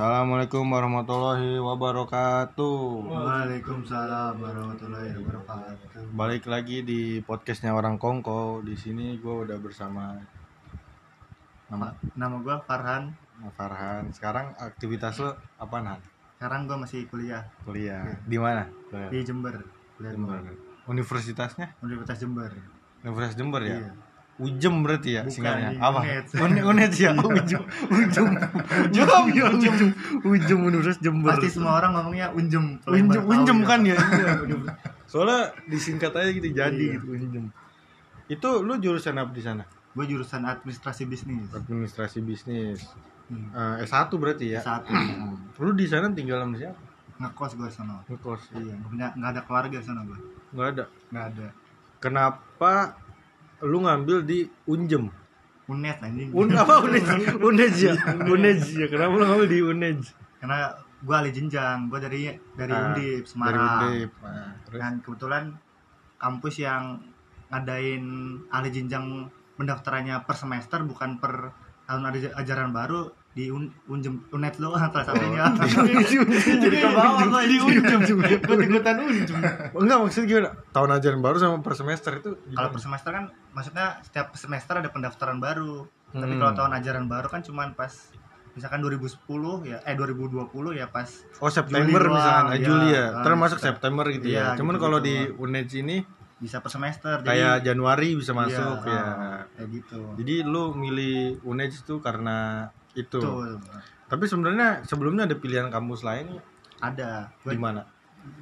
Assalamualaikum warahmatullahi wabarakatuh. Waalaikumsalam warahmatullahi wabarakatuh. Balik lagi di podcastnya orang Kongko. Di sini gue udah bersama nama Nama gua Farhan. Farhan. Sekarang aktivitas lo apa nah? Sekarang gua masih kuliah Kuliah di mana? Di Jember. Kuliah di Jember. Universitasnya? Universitas Jember. Universitas Jember ya. Iya. Ujem berarti ya Bukan, singkatnya. Apa? Unet. Unet, ya. Ujem. Ujem. Ujem. Ujem. Ujem Universitas Jember. Pasti semua orang ngomongnya unjem. Unjem, unjem ya. kan ya. Iya, Soalnya disingkat aja gitu jadi Iya. gitu unjem. Itu lu jurusan apa di sana? Gua jurusan administrasi bisnis. Administrasi bisnis. Hmm. Eh, S1 berarti ya. Satu. Lu di sana tinggal sama siapa? Ngekos gua sana. Ngekos. Iya, nggak nggak ada keluarga sana gua. Enggak ada. Nggak ada. Kenapa lu ngambil di Unjem? Unet anjing. Un apa Unej? Unej ya. Unej ya. Kenapa lu ngambil di Unej? Karena gua ahli jenjang. Gua dari dari Ah, Undip Dari Semarang. Undip. Nah, terus Dan kebetulan kampus yang ngadain ahli jenjang pendaftarannya per semester bukan per tahun ajaran baru di un, unjem unet lo salah satunya jadi ke bawah di Unjem ikut ikutan unjem Enggak maksud gimana? Tahun ajaran baru sama per semester itu kalau per semester kan maksudnya setiap semester ada pendaftaran baru tapi Hmm. kalau tahun ajaran baru kan cuman pas misalkan 2010 ya eh 2020 ya pas Oh September Juli misalkan, eh, iya. Juli ya, Ah, termasuk bisa. September gitu ya. Iya, Cuman gitu-gitu kalau di doang. UNED ini bisa per semester kayak Januari bisa iya, masuk ya. ah, kayak gitu Jadi lu milih UNED itu karena itu. Tapi sebenarnya sebelumnya ada pilihan kampus lain ada di mana?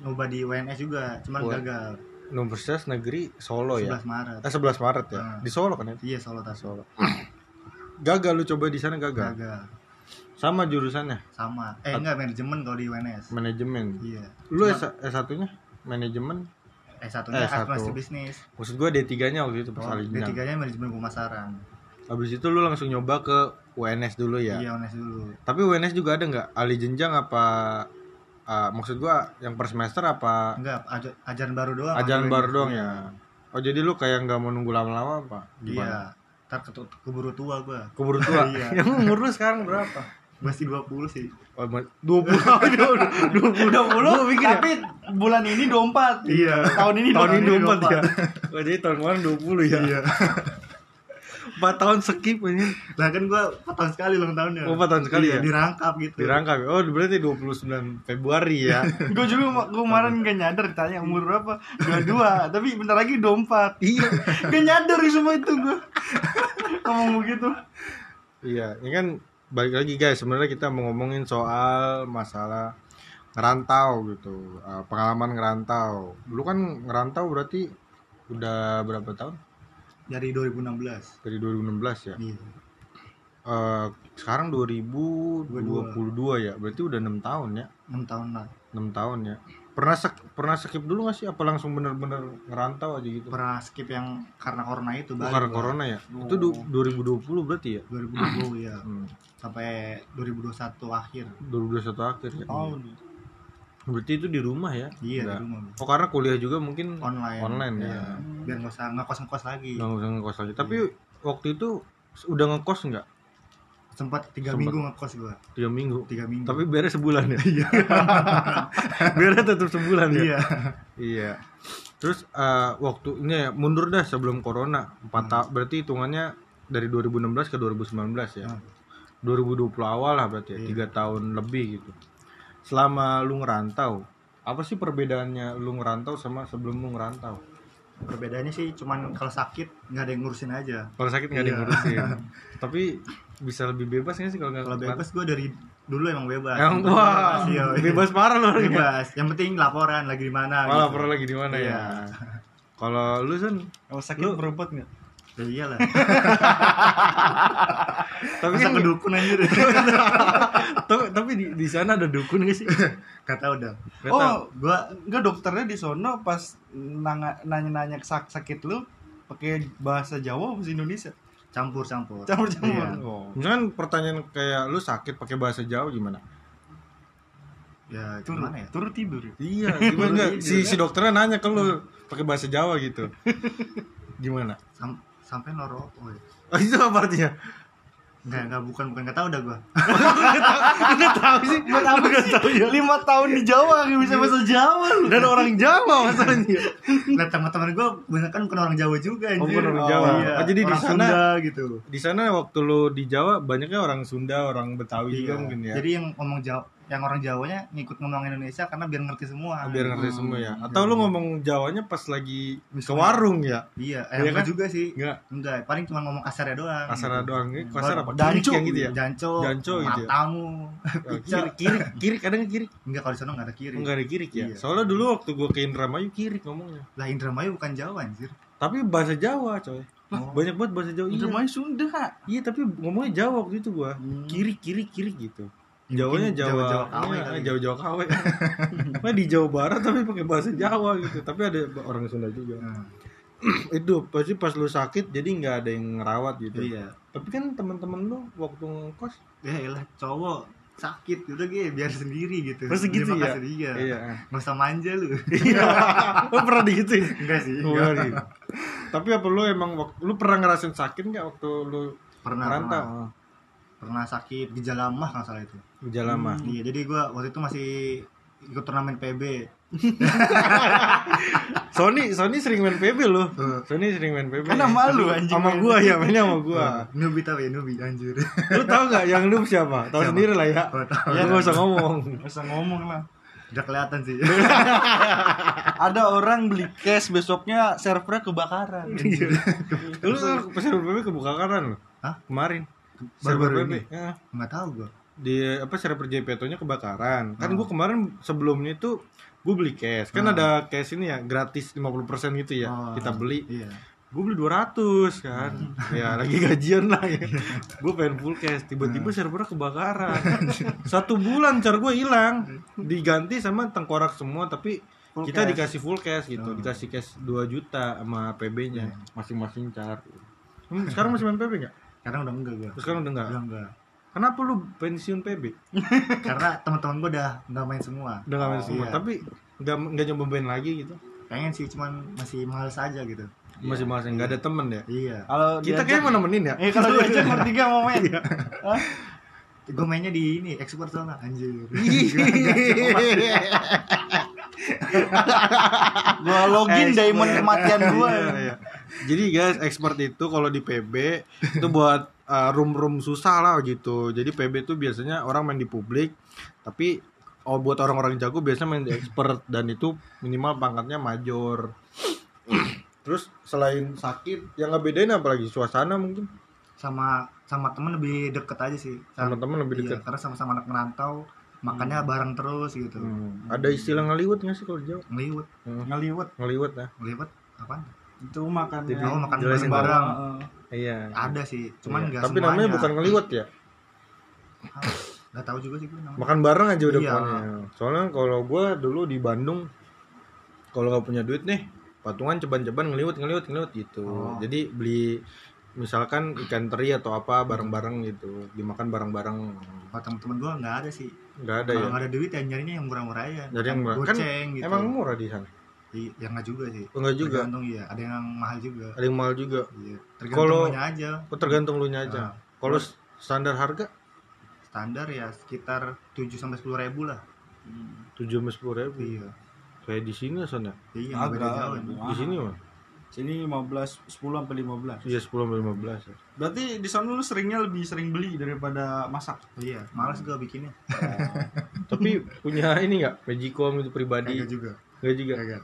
nyoba di UNS juga cuman Oh. gagal Universitas Negeri Solo ya. 11 Maret Eh 11 Maret ya. Ah. Di Solo kan ya? iya Solo tas Solo. gagal lu coba di sana gagal. gagal Sama jurusannya, sama eh enggak manajemen kalau di UNS manajemen. iya Lu S S1-nya manajemen. eh satunya eh, administrasi bisnis Maksud gua D3-nya waktu itu pas oh, D3 nya manajemen pemasaran Habis itu lu langsung nyoba ke UNS dulu ya. iya UNS dulu Tapi UNS juga ada nggak ahli jenjang apa ah, maksud gua yang per semester apa enggak aj- ajaran baru doang ajaran baru doang ya? Oh jadi lu kayak nggak mau nunggu lama-lama apa? iya ntar ketu- keburu tua gua Keburu tua. Iya. yang umur lu sekarang berapa? masih 20 sih Oh, dua puluh, dua puluh, dua puluh. tapi bulan ini 24 iya tahun ini tahun ini dua 24 ya. Oh, jadi tahun kemarin dua puluh ya. iya Empat tahun skip ini. nah kan gua 4 tahun sekali ulang tahunnya Oh, empat tahun sekali Iya, ya? dirangkap gitu Dirangkap. Oh berarti 29 Februari ya. gue juga gua kemarin gak nyadar ditanya umur berapa 22 tapi bentar lagi 24 iya. gak nyadar semua itu gue ngomong begitu Iya, ini kan balik lagi guys. Sebenarnya kita mau ngomongin soal masalah ngerantau gitu, Uh, pengalaman ngerantau. Lu kan ngerantau berarti udah berapa tahun? Dari 2016 Dari 2016 ya. iya Uh, sekarang 2022 ya, berarti udah enam tahun ya. 6 tahun lah 6 tahun ya. Pernah sk- pernah skip dulu gak sih? Apa langsung bener-bener ngerantau aja gitu? pernah skip yang karena corona itu Oh, karena corona ya. Itu du- 2020 berarti ya. 2020 ya Hmm. sampai 2021 akhir 2021 akhir ya. oh Berarti itu di rumah ya? iya Nggak. di rumah Oh karena kuliah juga mungkin online Online, ya. Iya. biar nggak usah ngekos ngekos lagi nggak usah ngekos lagi. Tapi waktu itu udah ngekos nggak? sempat tiga Sempat. minggu ngekos gua Tiga minggu. tiga minggu Tapi beres sebulan ya. Iya. beres tetap sebulan ya. iya Iya. Terus eh, waktu ini ya, mundur dah sebelum corona. Empat Hmm. tahun berarti hitungannya dari 2016 ke 2019 ya. Hmm. 2020 awal lah berarti ya. Iya. Tiga tahun lebih gitu. Selama lu ngerantau, apa sih perbedaannya lu ngerantau sama sebelum lu ngerantau? perbedaannya sih cuman kalau sakit nggak ada yang ngurusin aja Kalau sakit nggak ada yang Iya. ngurusin. Tapi bisa lebih bebas nggak sih kalau nggak kalau bebas gua dari dulu emang bebas Yang wah, Bebas, iya. bebas parah loh. bebas yang penting laporan lagi di mana Malah gitu. pernah lagi di mana ya? Iya. Kalau lu kan, kalau sakit Lu- berobat gak? Ya iyalah tapi masa kan, ke dukun anjir tapi, tapi di, di sana ada dukun nggak sih? gak tau dah Nggak oh gua enggak dokternya di sono pas nanya nanya sak sakit lu pakai bahasa Jawa bahasa Indonesia campur campur campur-campur Iya. Oh. Misalkan pertanyaan kayak lu sakit pakai bahasa Jawa gimana? ya turun gimana ya turun tidur ya? Iya, gimana? Si si dokternya nanya ke lu pakai bahasa Jawa gitu. Gimana? Sam- sampai noro oh, iya. Oh, itu apa artinya? Enggak, enggak bukan bukan enggak tahu dah gua. Nggak tahu sih. Buat apa sih? Lima tahun di Jawa gak bisa bahasa Jawa lu. Dan orang Jawa masalahnya. Nah, teman-teman gua kebanyakan bukan orang Jawa juga Oh, anjir. bukan orang Oh, Jawa. Iya. Oh, jadi di orang sana Sunda gitu. di sana waktu lu di Jawa banyaknya orang Sunda, orang Betawi juga Iya. mungkin ya. Jadi yang ngomong Jawa, yang orang Jawanya ngikut ngomong Indonesia karena biar ngerti semua. biar ngerti Hmm, semua ya. iya, Atau lu iya. ngomong Jawanya pas lagi ke Misalnya- warung ya? Iya, eh, Iya enggak kan? juga sih. Enggak, Enggak, paling cuma ngomong kasarnya doang. kasar gitu. doang. Ini kasar apa? Kirik yang gitu ya? Janco, Janco gitu ya? matamu. Kiri, kiri, kiri, kadang kiri. Enggak kalau di sana enggak ada kiri. Enggak ada kiri ya. Iya. Soalnya dulu waktu gua ke Indramayu kiri ngomongnya. Lah Indramayu bukan Jawa anjir. Tapi bahasa Jawa, coy. Oh. Banyak banget bahasa Jawa. Iya. Indramayu Sunda kak. Iya, tapi ngomongnya Jawa waktu itu gua. Hmm. Kiri, kiri, kiri gitu. Ya, Jawanya mungkin Jawa, Jawa-Jawa KW iya, kali. Jawa-Jawa KW. Nah, di Jawa Barat tapi pakai bahasa Jawa gitu. Tapi ada orang Sunda juga. Nah, itu pasti pas lu sakit jadi nggak ada yang ngerawat gitu. iya. Tapi kan teman-teman lu waktu ngekos Ya elah cowok sakit udah gue biar sendiri gitu. Oh, segitu Terima ya? kasih dia. iya. Nggak usah manja lu. Iya. lu pernah digituin? Enggak sih. Oh, enggak. iya. Tapi apa lu emang lu pernah ngerasain sakit nggak waktu lu Pernah, merantau? pernah. Pernah sakit gejala mah kalau salah itu. Gejala mah. Iya, jadi gua waktu itu masih ikut turnamen PB. Sony Sony sering main PB lu. Tuh. Sony sering main PB. Kan sama lu, Tapi anjing. Sama gua ya, mainnya sama gua. Nubi tapi nubi anjir. lu tahu nggak yang noob siapa? Tahu Siapa? sendiri lah ya. Oh, tahu. Ya, gak usah ngomong. Bisa ngomong lah. Udah kelihatan sih. Ada orang beli cash besoknya servernya kebakaran. Lu pas server PB kebakaran lu. Hah? Kemarin. Server Baru-baru PB. ini? Ya. Enggak tahu gua. Di apa server JPTO-nya kebakaran. Kan Hmm. gua kemarin sebelumnya itu gue beli cash. Kan Hmm. ada cash ini ya gratis 50% gitu ya. Oh, Kita beli. Iya. Gue beli 200 kan. Ya lagi gajian lah ya. gue pengen full cash. Hmm. Tiba-tiba servernya kebakaran. Satu bulan car gue hilang. Diganti sama tengkorak semua tapi Full kita cash. dikasih full cash gitu. Oh. Dikasih cash 2 juta sama PB-nya Iya. masing-masing car. Hmm, Sekarang masih main PB nggak? Sekarang udah enggak gua. Terus sekarang udah nggak? Udah enggak. Kenapa lu pensiun PB? Karena teman-teman gua udah enggak main semua. Udah nggak main Oh, semua. iya. Tapi nggak nggak nyoba main lagi gitu. Pengen sih cuman masih males aja gitu. Masih masih nggak ada temen ya. Iya. Kalau Kita kayak mau nemenin ya. Eh kalau diajak bertiga mau main. Hah? Gue mainnya di ini ekspor soalnya anjir. Gua login diamond kematian gua. Iya, iya. Jadi guys, expert itu kalau di PB itu buat uh, room-room susah lah gitu. Jadi PB itu biasanya orang main di publik, tapi oh buat orang-orang jago biasanya main di expert dan itu minimal pangkatnya major. Terus selain sakit, yang ngebedain apa lagi? Suasana mungkin sama sama temen lebih deket aja sih. sama temen lebih Iya, dekat. karena sama-sama anak merantau, makannya bareng terus gitu. Hmm. Ada istilah ngeliwet nggak sih kalau Jawa? Ngeliwet, Hmm. Ngeliwet Ngeliwet ya. ngeliwet apaan? itu makan Jadi- Oh, makan bareng. Iya. Ada sih, cuman Iya. Tapi namanya bukan ngeliwet ya. Enggak tahu juga sih gue namanya. Makan bareng aja udah Iya. pokoknya. Soalnya kalau gua dulu di Bandung kalau nggak punya duit nih, patungan ceban-ceban ngeliwet ngeliwet ngeliwet gitu. Oh. Jadi beli misalkan ikan teri atau apa bareng-bareng gitu, dimakan bareng-bareng. Kalau temen-temen gue nggak ada sih. Nggak ada Kalau ya. nggak ada duit ya nyarinya yang murah-murah aja. Jadi yang murah. Kan gitu. Emang murah di sana. Iya, ya nggak juga sih. Oh, Enggak juga. Tergantung iya, ada yang mahal juga. Ada yang mahal juga. Iya. Tergantung Kalau- Kalau aja. Oh, tergantung lu nya aja. Nah, Kalau standar harga standar ya sekitar 7 sampai 10 ribu lah. 7 sampai 10 ribu. Iya. Kayak di sini sana. Iya, nggak beda Agak. Di sini mah. Sini 15 10 sampai 15. Iya 10 sampai 15 ya. Berarti di sana lu seringnya lebih sering beli daripada masak. Iya, malas gue bikinnya. Tapi punya ini enggak? Magicom itu pribadi. Kagak juga. Enggak juga. Kagak.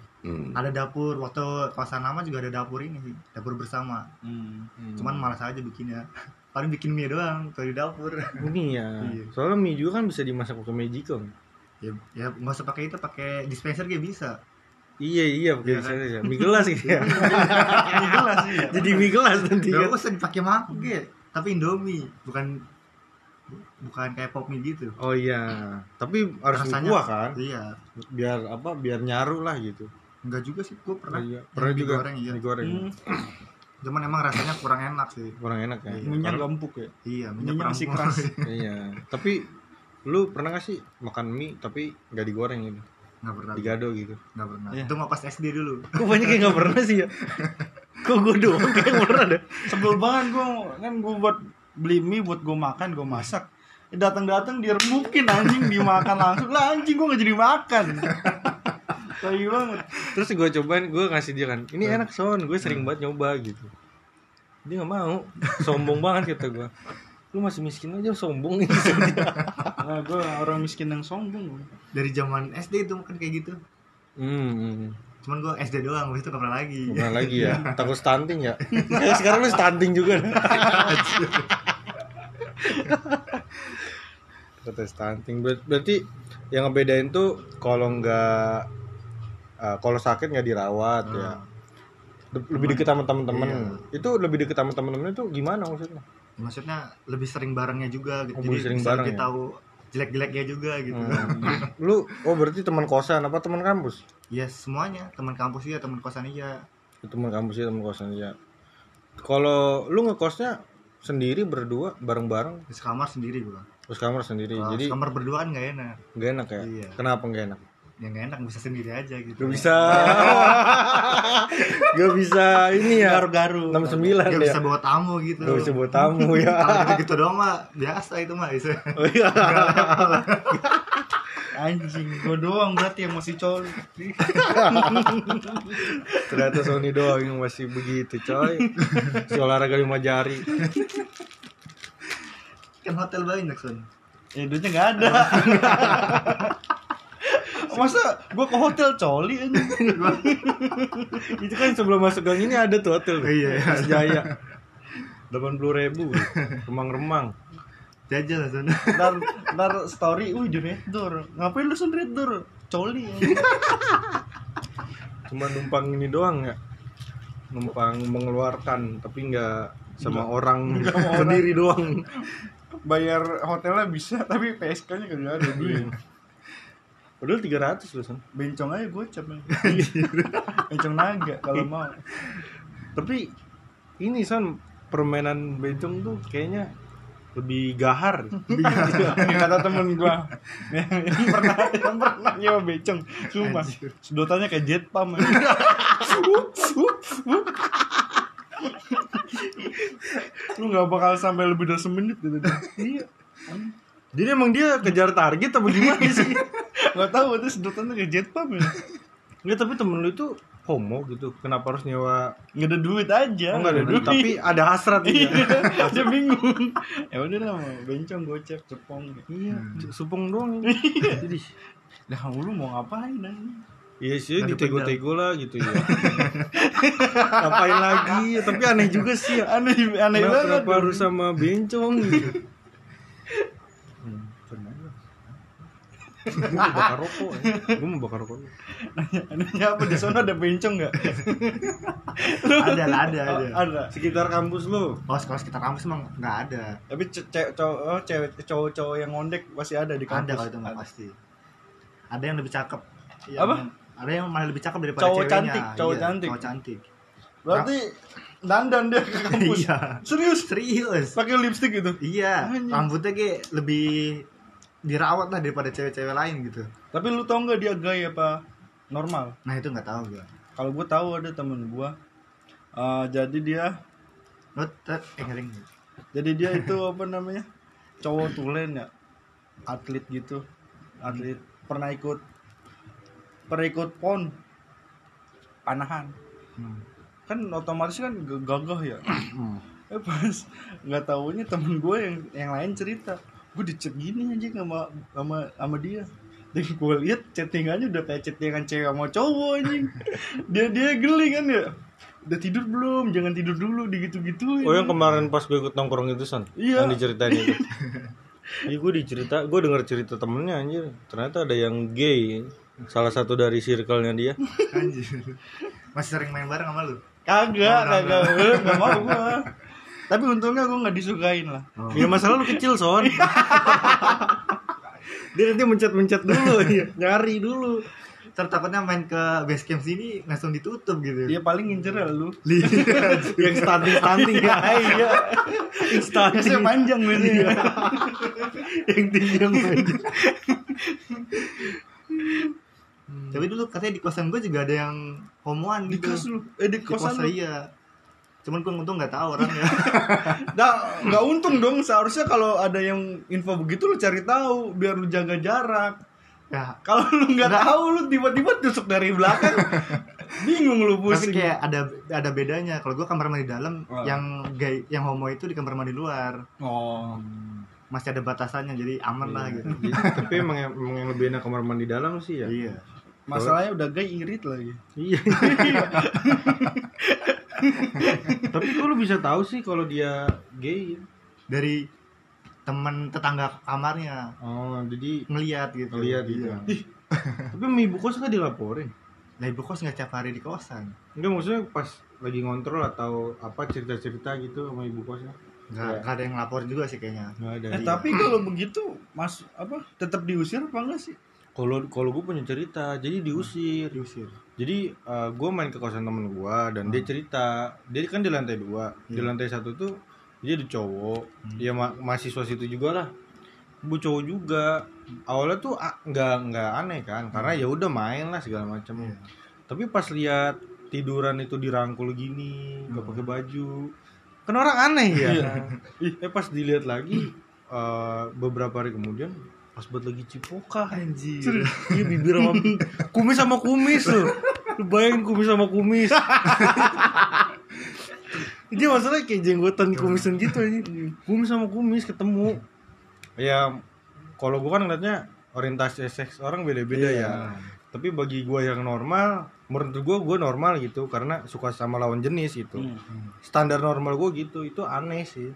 Ada dapur waktu kosan lama juga ada dapur ini sih, dapur bersama. Hmm. Cuman malas aja bikinnya. Paling bikin mie doang kalau di dapur. Ini ya. Iya. Soalnya mie juga kan bisa dimasak pakai Magicom. ya, ya nggak usah pakai itu, pakai dispenser kayak bisa. Iya iya pakai Iya kan? saya ya. Mie gelas gitu ya. Ini gelas sih ya. Jadi mie gelas nanti Gak kan. usah dipakai mangkok ya. Tapi Indomie, bukan bukan kayak pop mie gitu. Oh iya. Tapi harus Rasanya- kuah kan. Iya. Biar apa? Biar nyaru lah gitu. Enggak juga sih, gue pernah. Iya. Yang Pernah mie juga. goreng, iya. Mie goreng. Hmm. Cuman emang rasanya kurang enak sih. Kurang enak ya. Iya. Minyak Karena- empuk ya. Iya, minyak Minyak kurang masih keras. iya. Tapi lu pernah gak sih makan mie tapi nggak digoreng gitu? Enggak pernah. Digado gitu. Enggak pernah. Iya. Itu mah pas SD dulu. Kok banyak yang nggak pernah sih ya? Kok gue doang kayak pernah deh. Sebel banget gua kan gua buat beli mie buat gue makan gue masak datang-datang diremukin anjing dimakan langsung lah anjing gue gak jadi makan tai banget terus gue cobain gue ngasih dia kan ini enak son gue sering banget nyoba gitu dia nggak mau sombong banget kata gue lu masih miskin aja sombong nah gue orang miskin yang sombong dari zaman SD itu kan kayak gitu. Hmm, hmm. cuman gue SD doang habis itu nggak pernah lagi. Nah lagi ya? Takut stunting ya? Kayak sekarang lu stunting juga. Kata stunting. Ber- berarti yang ngebedain tuh kalau nggak eh, kalau sakit nggak dirawat ya? Le- lebih deket sama temen-temen. Itu lebih deket sama temen-temen itu gimana maksudnya? Maksudnya lebih sering barengnya juga gitu Oh, lebih jadi sering bisa bareng lebih ya? tahu jelek-jeleknya juga gitu. Hmm. lu oh berarti teman kosan apa teman kampus? Ya semuanya. Teman kampus iya teman kosan iya. Teman kampus ya teman kosan ya kalau lu ngekosnya sendiri berdua bareng-bareng? Di kamar sendiri gua. Terus kamar sendiri. Kalau jadi kamar berdua kan nggak enak. nggak enak ya? Iya. kenapa nggak enak yang nggak enak bisa sendiri aja gitu. Gak bisa. Gak bisa ini ya. Garu-garu 69 Gak ya bisa bawa tamu gitu. Gak bisa buat tamu ya. kalau gitu, gitu doang mah biasa itu mah bisa. Oh iya. Anjing gue doang berarti yang masih coli. Ternyata Sony doang yang masih begitu coy. Si olahraga lima jari. Kan hotel banyak son ya duitnya nggak ada masa gue ke hotel coli Itu kan sebelum masuk gang ini ada tuh hotel. Iya, iya. Jaya. 80 ribu. Remang-remang. Jajal lah son ntar ntar story wih di red door ngapain lu red door coli. Cuma numpang ini doang ya. Numpang mengeluarkan Tapi nggak sama orang Nggak sama Sendiri doang. Bayar hotelnya bisa tapi PSK nya kagak ada duit Padahal 300 loh Son bencong aja gue cap bencong naga kalau mau. Tapi ini Son Permainan bencong tuh kayaknya lebih gahar. Ini kata temen gua. Yang, yang pernah yang pernah nyewa becong sumpah. Sedotannya kayak jet pump lu nggak bakal sampai lebih dari semenit gitu. Iya. Jadi emang dia kejar target apa gimana sih? Nggak tahu itu sedotannya kayak jet pump ya Enggak, tapi temen lu itu homo gitu. Kenapa harus nyewa? nggak ada duit aja Oh, enggak ada duit, tapi ada hasrat iya dia. bingung ya udah lah bencong gocap cepong Iya, supung doang. Jadi lah lu mau ngapain aja Iya sih, ditego-tego lah gitu ya. Ngapain lagi? Tapi aneh juga sih ya. aneh aneh Kenapa, banget kenapa harus sama bencong gitu? Hmm, pernah aja. Gue mau bakar rokok ya. Gue mau bakar rokok. anehnya apa? Di sana ada bencong nggak? Ada lah ada ada. Ada. Sekitar kampus lu. oh kalau sekitar kampus emang nggak ada. Tapi ce- ce- cowok oh, cewek cowok-cowok yang ngondek masih ada di kampus. Ada kalau itu mah pasti. Ada yang lebih cakep. Yang- Apa? ada yang malah lebih cakep daripada Cowok ceweknya. cantik, cowok Iya, cantik. cowok cantik. Berarti dandan dia ke kampus? Iya. Serius? Serius. Pakai lipstick gitu? Iya. Rambutnya kayak lebih dirawat lah daripada cewek-cewek lain gitu. Tapi lu tau nggak dia gay apa normal? Nah itu nggak tahu gua. Kalau gue tahu ada temen gue Eh, jadi dia tet eh ngering. jadi dia itu apa namanya? Cowok tulen ya? Atlet gitu. Atlet pernah ikut pernah ikut pon. Panahan. Hmm. kan otomatis kan gagah ya? Eh pas nggak taunya temen gue yang yang lain cerita gue dicet gini aja sama sama sama dia. Dan gue lihat chattingannya udah kayak chattingan cewek sama cowok anjing. Dia dia geli kan ya? Udah tidur belum? Jangan tidur dulu digitu gituin Oh yang kemarin pas gue ikut nongkrong itu San Iya. Yang diceritain itu? Iya gue dicerita Gue denger cerita temennya anjir. Ternyata ada yang gay Salah satu dari circle-nya dia. Anjir. Masih sering main bareng sama lu? kagak Oh, kagak. nggak. Mau gue tapi untungnya gue nggak disukain lah. Oh. Ya masalah lu kecil Son. Dia nanti mencet-mencet dulu ya. Nyari dulu. Ntar takutnya main ke base camp sini langsung ditutup gitu. dia paling ngincer ya lu. Yang stunting-stunting. Ya iya. Yang stunting. Panjang biasanya Yang tinggi yang panjang. Tapi dulu katanya di kosan gue juga ada yang homoan di gitu. kos lu? Eh di Di kosan kosan lu? iya. Cuman gue untung nggak tahu orangnya Nah, nggak untung dong. Seharusnya kalau ada yang info begitu lu cari tahu biar lu jaga jarak. ya Kalau lu nggak Nggak. tahu lu tiba-tiba tusuk dari belakang, bingung lu tapi pusing. kayak ada ada bedanya kalau gue kamar mandi dalam Oh. yang gay yang homo itu di kamar mandi luar Oh. masih ada batasannya jadi aman lah gitu Jadi, tapi emang, yang- emang yang lebih enak kamar mandi dalam sih ya iya Masalahnya udah gay irit lagi. iya tapi kok lu bisa tahu sih kalau dia gay? Dari teman tetangga kamarnya. Oh jadi ngeliat gitu. Ngeliat gitu. Iya. tapi ibu kos kan dilaporin? Nah ibu kos nggak tiap hari di kosan. Enggak maksudnya pas lagi ngontrol atau apa cerita-cerita gitu sama ibu kosnya nggak Iya. nggak ada yang lapor juga sih kayaknya. Nggak ada Eh, iya. tapi kalau begitu mas apa tetap diusir apa enggak sih? kalau kalau gue punya cerita jadi diusir. Diusir jadi gue main ke kosan temen gue dan dia cerita dia kan di lantai dua di Iya. lantai satu tuh dia ada cowok Hmm. dia ma- mahasiswa situ juga lah bu cowok juga awalnya tuh ah, nggak nggak aneh kan karena ya udah main lah segala macam Iya. tapi pas lihat tiduran itu dirangkul gini nggak Hmm. pakai baju kan orang aneh ya Iya. eh pas dilihat lagi eh, beberapa hari kemudian pas buat lagi cipoka anjir Iya bibir sama kumis sama kumis loh. Lu bayangin kumis sama kumis. Dia masalahnya kayak jenggotan kumisan gitu aja. Kumis sama kumis ketemu. Ya kalau gua kan ngeliatnya orientasi seks orang beda-beda Iya. ya. Tapi bagi gua yang normal, menurut gua gua normal gitu karena suka sama lawan jenis gitu. Hmm. Standar normal gua gitu, itu aneh sih.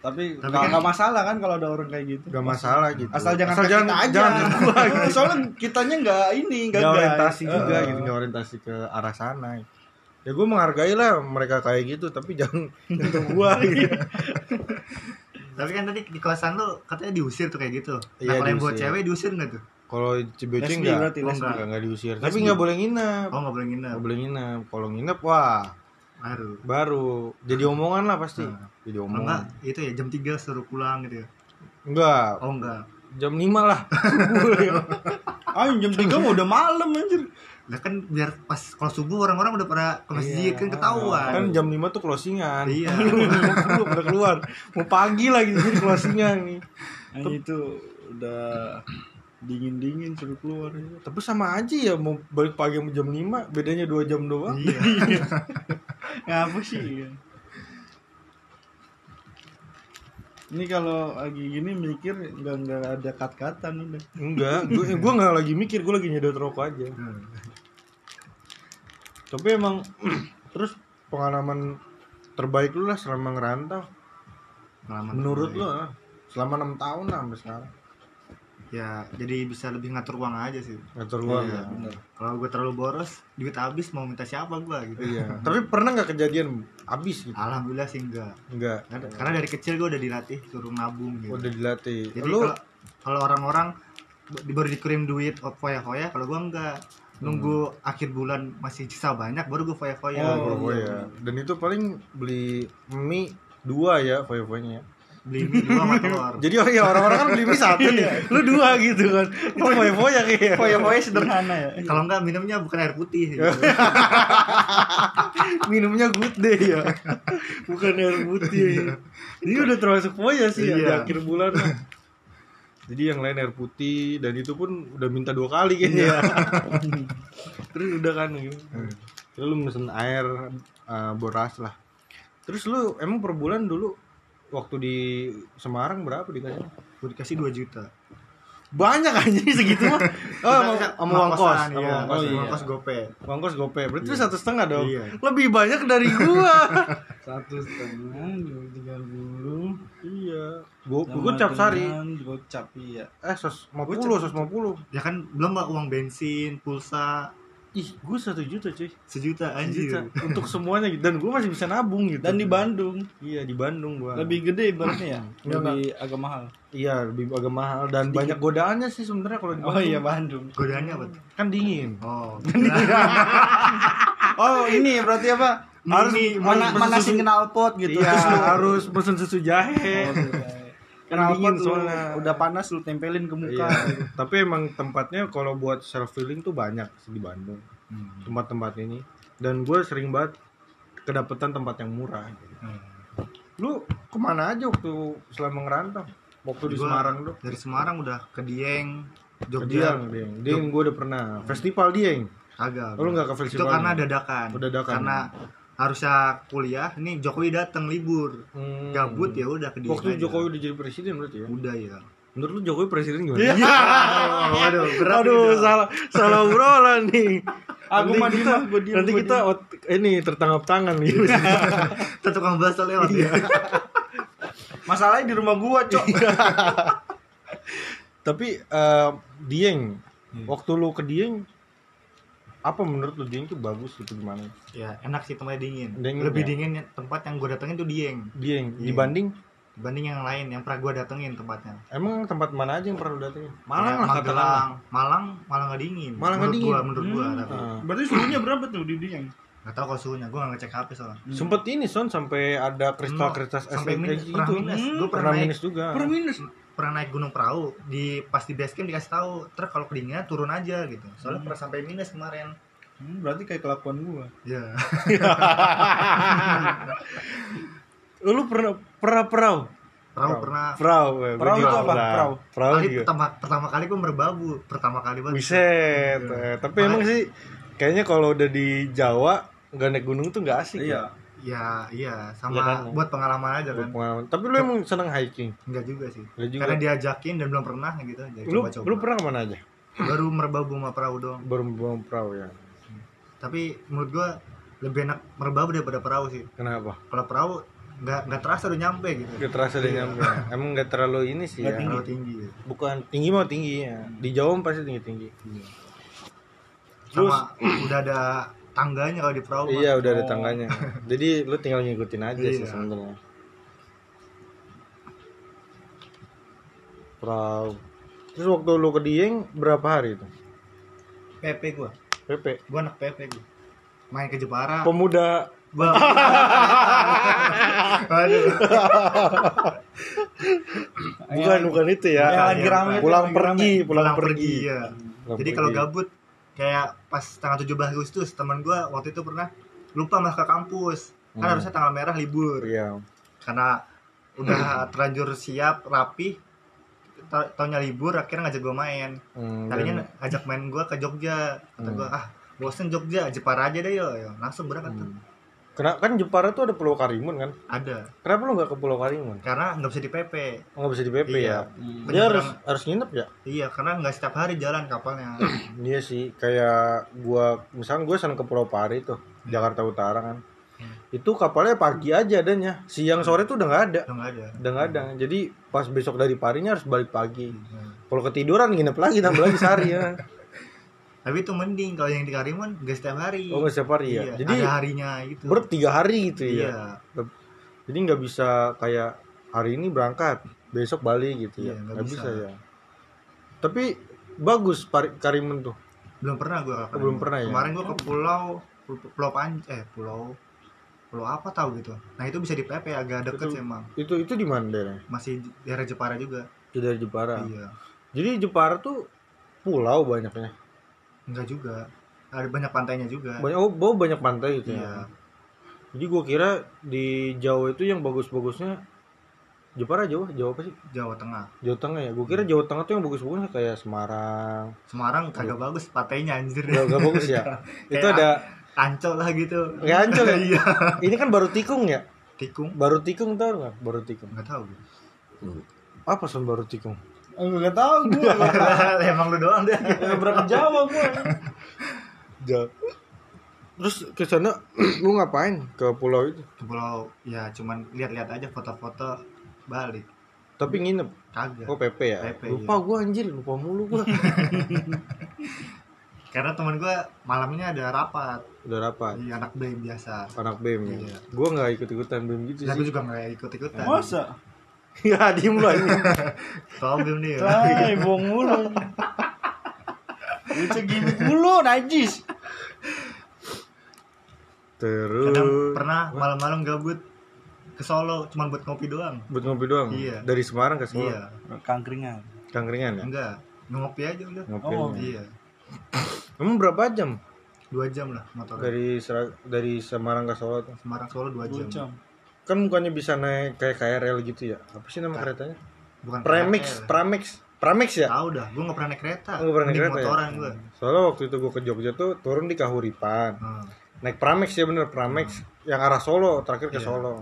Tapi Tapi nggak kan- masalah kan kalau ada orang kayak gitu. Gak masalah gitu. Asal jangan Asal jangan, kita aja. jangan gitu. Soalnya kitanya nggak ini nggak orientasi juga Eh, gitu nggak orientasi ke arah sana. Ya gue menghargai lah mereka kayak gitu tapi jangan untuk gue gitu. Tapi kan tadi di kosan lu katanya diusir tuh kayak gitu. Nah Iya, kalau yang buat cewek diusir nggak tuh? Kalau CBC Lesbi nggak? berarti Oh, diusir. Lesbi. tapi nggak boleh nginep. Oh nggak boleh nginep. Nggak boleh nginep. Kalau nginep wah. Baru. Baru. Jadi omongan lah pasti. Nah. Jadi omongan enggak itu ya jam 3 suruh pulang gitu ya. Enggak. Oh enggak. Jam 5 lah. Subuh. Ah jam 3 mah udah malam anjir. lah kan biar pas kalau subuh orang-orang udah pada ke masjid kan ketahuan. Kan jam 5 tuh closingan. Iya. belum udah keluar. Mau pagi lagi jadi closingan nih. Nah, itu udah dingin-dingin suruh keluar. tapi sama aja ya mau balik pagi sama jam 5 bedanya 2 jam doang. Iya. Ngapa sih? Ini kalau lagi gini mikir nggak nggak ada kat-katan udah. Enggak, gue gue nggak lagi mikir, gue lagi nyedot rokok aja. Tapi emang terus pengalaman terbaik lu lah selama ngerantau. Pengalaman Menurut terbaik. lu ah, selama enam tahun lah sampai sekarang. Ya jadi bisa lebih ngatur uang aja sih Ngatur gua Iya. ya. bener. kalau gue terlalu boros duit habis mau minta siapa gue gitu Iya. Tapi pernah nggak kejadian habis gitu? alhamdulillah sih enggak Enggak. karena, karena dari kecil gue udah dilatih suruh nabung gitu Udah dilatih. jadi kalau kalau orang-orang baru dikirim duit foya-foya kalau gue enggak nunggu akhir bulan masih sisa banyak baru gue foya-foya oh, oh, ya. Dan itu paling beli mie dua ya, foya-foyanya. Beli mie dua sama telur Jadi oh ya orang-orang kan beli mie satu nih, lu dua gitu kan. Itu foya-foya kayak. Foya-foya sederhana ya. kalau enggak minumnya bukan air putih gitu. minumnya good day ya bukan air putih ini udah termasuk foya sih ya di Iya. akhir bulan lah. jadi yang lain air putih dan itu pun udah minta dua kali kayaknya terus udah kan gitu terus lu mesen air eh, boras lah terus lu emang per bulan dulu waktu di Semarang berapa dikasih gue dikasih 2 juta banyak aja segitu mah oh sama, sama uang kos sama iya. uang kos iya. uang kos gope uang kos gope berarti lu satu setengah dong Iya. lebih banyak dari gua Satu setengah, dua tiga puluh. Iya. Gua gua cap sari. Gocap iya. Eh, sos 50, sos 50. ya kan belum mbak uang bensin pulsa Ih, gua satu juta cuy. sejuta anjir Sejuta. Untuk semuanya gitu. Dan gua masih bisa nabung gitu. Dan di Bandung Iya, di Bandung gua. lebih gede ibaratnya ya. Lebih agak mahal. Iya, lebih agak mahal dan banyak godaannya sih sebenarnya kalau di Oh Bandung. iya Bandung. godaannya apa tuh? Kan dingin. oh Oh ini berarti apa? Harus Mana, manasin susu- knalpot gitu. Iya, harus pesen susu jahe. Kan Knalpot dingin lu soalnya. udah panas lu tempelin ke muka. Iya. Tapi emang tempatnya kalau buat self healing tuh banyak sih di Bandung. Hmm. tempat-tempat ini dan gue sering banget kedapetan tempat yang murah. Hmm. Lu ke mana aja waktu selama ngerantau? Waktu di Gua Semarang tuh? dari Semarang udah ke Dieng Ke Jogja Dieng, Dieng. Dieng gue udah pernah. Festival Dieng. kagak Oh, lu nggak ke itu festival? karena dadakan Oh, dadakan. karena harusnya kuliah ini Jokowi datang libur Hmm. gabut ya udah ke Waktu aja. Jokowi udah jadi presiden berarti ya? udah ya Menurut lu Jokowi presiden gimana? Iya. Waduh, berat Aduh, nih, salah salah obrolan nih. Aku Nanti kita, diem, nanti kita ot- ini tertangkap tangan nih. Kita tukang bahasa lewat ya. Masalahnya di rumah gua, Cok. Tapi eh, Dieng, Hmm. waktu lu ke Dieng, apa menurut lu Dieng tuh bagus gitu gimana? ya, enak sih tempatnya dingin. Dingin Lebih ya? dingin ya, tempat yang gue datengin tuh Dieng. Dieng Iya. dibanding Dibanding yang lain yang pernah gue datengin tempatnya. emang tempat mana aja yang pernah lu datengin? Malang Kayak lah. Magelang, Malang malah nggak dingin. Malah nggak menurut dingin. Gua, menurut gua, Hmm. tapi Ah. Berarti suhunya berapa tuh di Dieng? nggak tahu kalau suhunya. Gue nggak ngecek HP soalnya. Sempet ini son sampai ada kristal-kristal es sampai kayak minus, pernah gitu. minus. Hmm, Gue Pernah pernah minus juga. Per minus. Pernah naik gunung perahu di pas di base camp dikasih tahu terus kalau kedinginan turun aja gitu soalnya Hmm. pernah sampai minus kemarin Hmm, berarti kayak kelakuan gua. ya lu pernah pernah perahu? perahu pernah Perahu. gua Perahu itu apa? Perahu. Perahu kali juga. pertama pertama kali gue merbabu pertama kali banget Buset. Iya. eh, Tapi emang sih kayaknya kalau udah di Jawa nggak naik gunung tuh nggak asik. ya. Ya iya sama Iya kan? buat pengalaman aja Buat kan pengalaman. Tapi lu emang seneng hiking? enggak juga sih Enggak juga. karena diajakin dan belum pernah gitu jadi Lu coba-coba lu pernah ke mana aja? baru merbabu sama perahu doang Baru bawa perahu ya. tapi menurut gua lebih enak merbabu daripada perahu sih Kenapa? kalau perahu nggak nggak terasa udah nyampe gitu Gak terasa dia nyampe. Emang nggak terlalu ini sih nggak ya. terlalu tinggi ya. Bukan tinggi mah tinggi ya. Di Jawa pasti tinggi tinggi. sama udah ada tangganya kalau di perahu. Iya udah ada Oh. tangganya. Jadi lu tinggal ngikutin aja sih Iya. sebenarnya. Perahu. Terus waktu lu ke Dieng berapa hari itu? PP gua PP. gua anak PP gua main ke Jepara Pemuda gua Aduh. bukan bukan itu ya. Tuh, pulang pergi, pulang, pulang pergi. pergi ya Pulang jadi kalau gabut kayak pas tanggal 17 Agustus teman gua waktu itu pernah lupa masuk ke kampus kan Hmm. harusnya tanggal merah libur Iya. karena udah terlanjur siap rapi ta- taunya libur akhirnya ngajak gua main Hmm, tadinya ngajak main gua ke Jogja kata Hmm. gua ah bosen Jogja Jepara aja deh yo, yo. langsung berangkat hmm. Kena, kan Jepara tuh ada Pulau Karimun kan? ada Kenapa lu nggak ke Pulau Karimun? karena nggak bisa di PP Oh, nggak bisa di PP Iya. ya? Hmm. Dia harus harus nginep ya? iya karena nggak setiap hari jalan kapalnya Iya sih, kayak gua misalkan gua sana ke Pulau Pari tuh, Jakarta Utara kan. Hmm. Itu kapalnya pagi aja adanya. Siang sore tuh udah nggak ada. udah nggak ada Udah nggak ada. Jadi pas besok dari Parinya harus balik pagi. Hmm. Kalau ketiduran nginep lagi tambah lagi sehari ya. tapi itu mending kalau yang di Karimun nggak setiap hari Oh nggak setiap hari ya. Iya, Jadi ada harinya gitu ber tiga hari gitu iya ya. Jadi nggak bisa kayak hari ini berangkat, besok balik gitu ya. Iya, nggak Nggak bisa. bisa. ya. Tapi bagus Karimun tuh. belum pernah gua ke Oh, belum pernah ya? kemarin gua ke pulau pulau Pan eh pulau pulau apa tahu gitu nah itu bisa di PP agak deket Itu- sih emang Itu itu di mana daerahnya? masih di daerah Jepara juga Itu dari Jepara. iya Jadi Jepara tuh pulau banyaknya. Enggak juga ada banyak pantainya juga Banyak oh, oh, banyak pantai gitu iya ya. Jadi gua kira di Jawa itu yang bagus-bagusnya Jepara Jawa, Jawa apa sih? Jawa Tengah Jawa Tengah ya. Gua kira Jawa Tengah tuh yang bagus-bagusnya kayak Semarang. Semarang kagak bagus pantainya anjir Gak, gak bagus ya. itu ada ancol lah gitu kayak ancol ya. iya Ini kan baru tikung ya. tikung Baru tikung tau nggak? Baru tikung. nggak tahu Apa son baru tikung? Enggak tahu gua. emang lu doang deh Enggak berapa Jawa gua. Jawa. Terus ke sana lu ngapain ke pulau itu? ke pulau ya cuman lihat-lihat aja foto-foto balik Tapi nginep. kagak Oh PP ya. PP, lupa gua anjir, lupa mulu gua. karena teman gua malamnya ada rapat Udah rapat. di anak BEM biasa Anak BEM ya. Iya. Gua nggak ikut-ikutan BEM gitu tapi sih. juga nggak ikut ikutan Masa? Ya diem lu ini. BEM nih Tai, bohong mulu. Lucu gini mulu, najis. Terus kadang pernah malam-malam gabut ke Solo cuma buat ngopi doang buat ngopi doang. Iya. Dari Semarang ke Solo. iya Kangkringan. Kangkringan ya? enggak ngopi aja udah Ngopi. Oh. ya. iya Emang berapa jam? dua jam lah motornya dari dari Semarang ke Solo tuh. Semarang Solo dua Dua jam, jam. Kan bukannya bisa naik kayak KRL gitu ya? Apa sih nama keretanya? bukan Premix KRL. Pramex Pramex ya? Tahu dah gue nggak pernah naik kereta. Nggak pernah naik kereta ya? motoran gue soalnya waktu itu gue ke Jogja tuh turun di Kahuripan. Hmm. naik Pramex ya bener Pramex yang arah Solo terakhir ke Iya. Solo.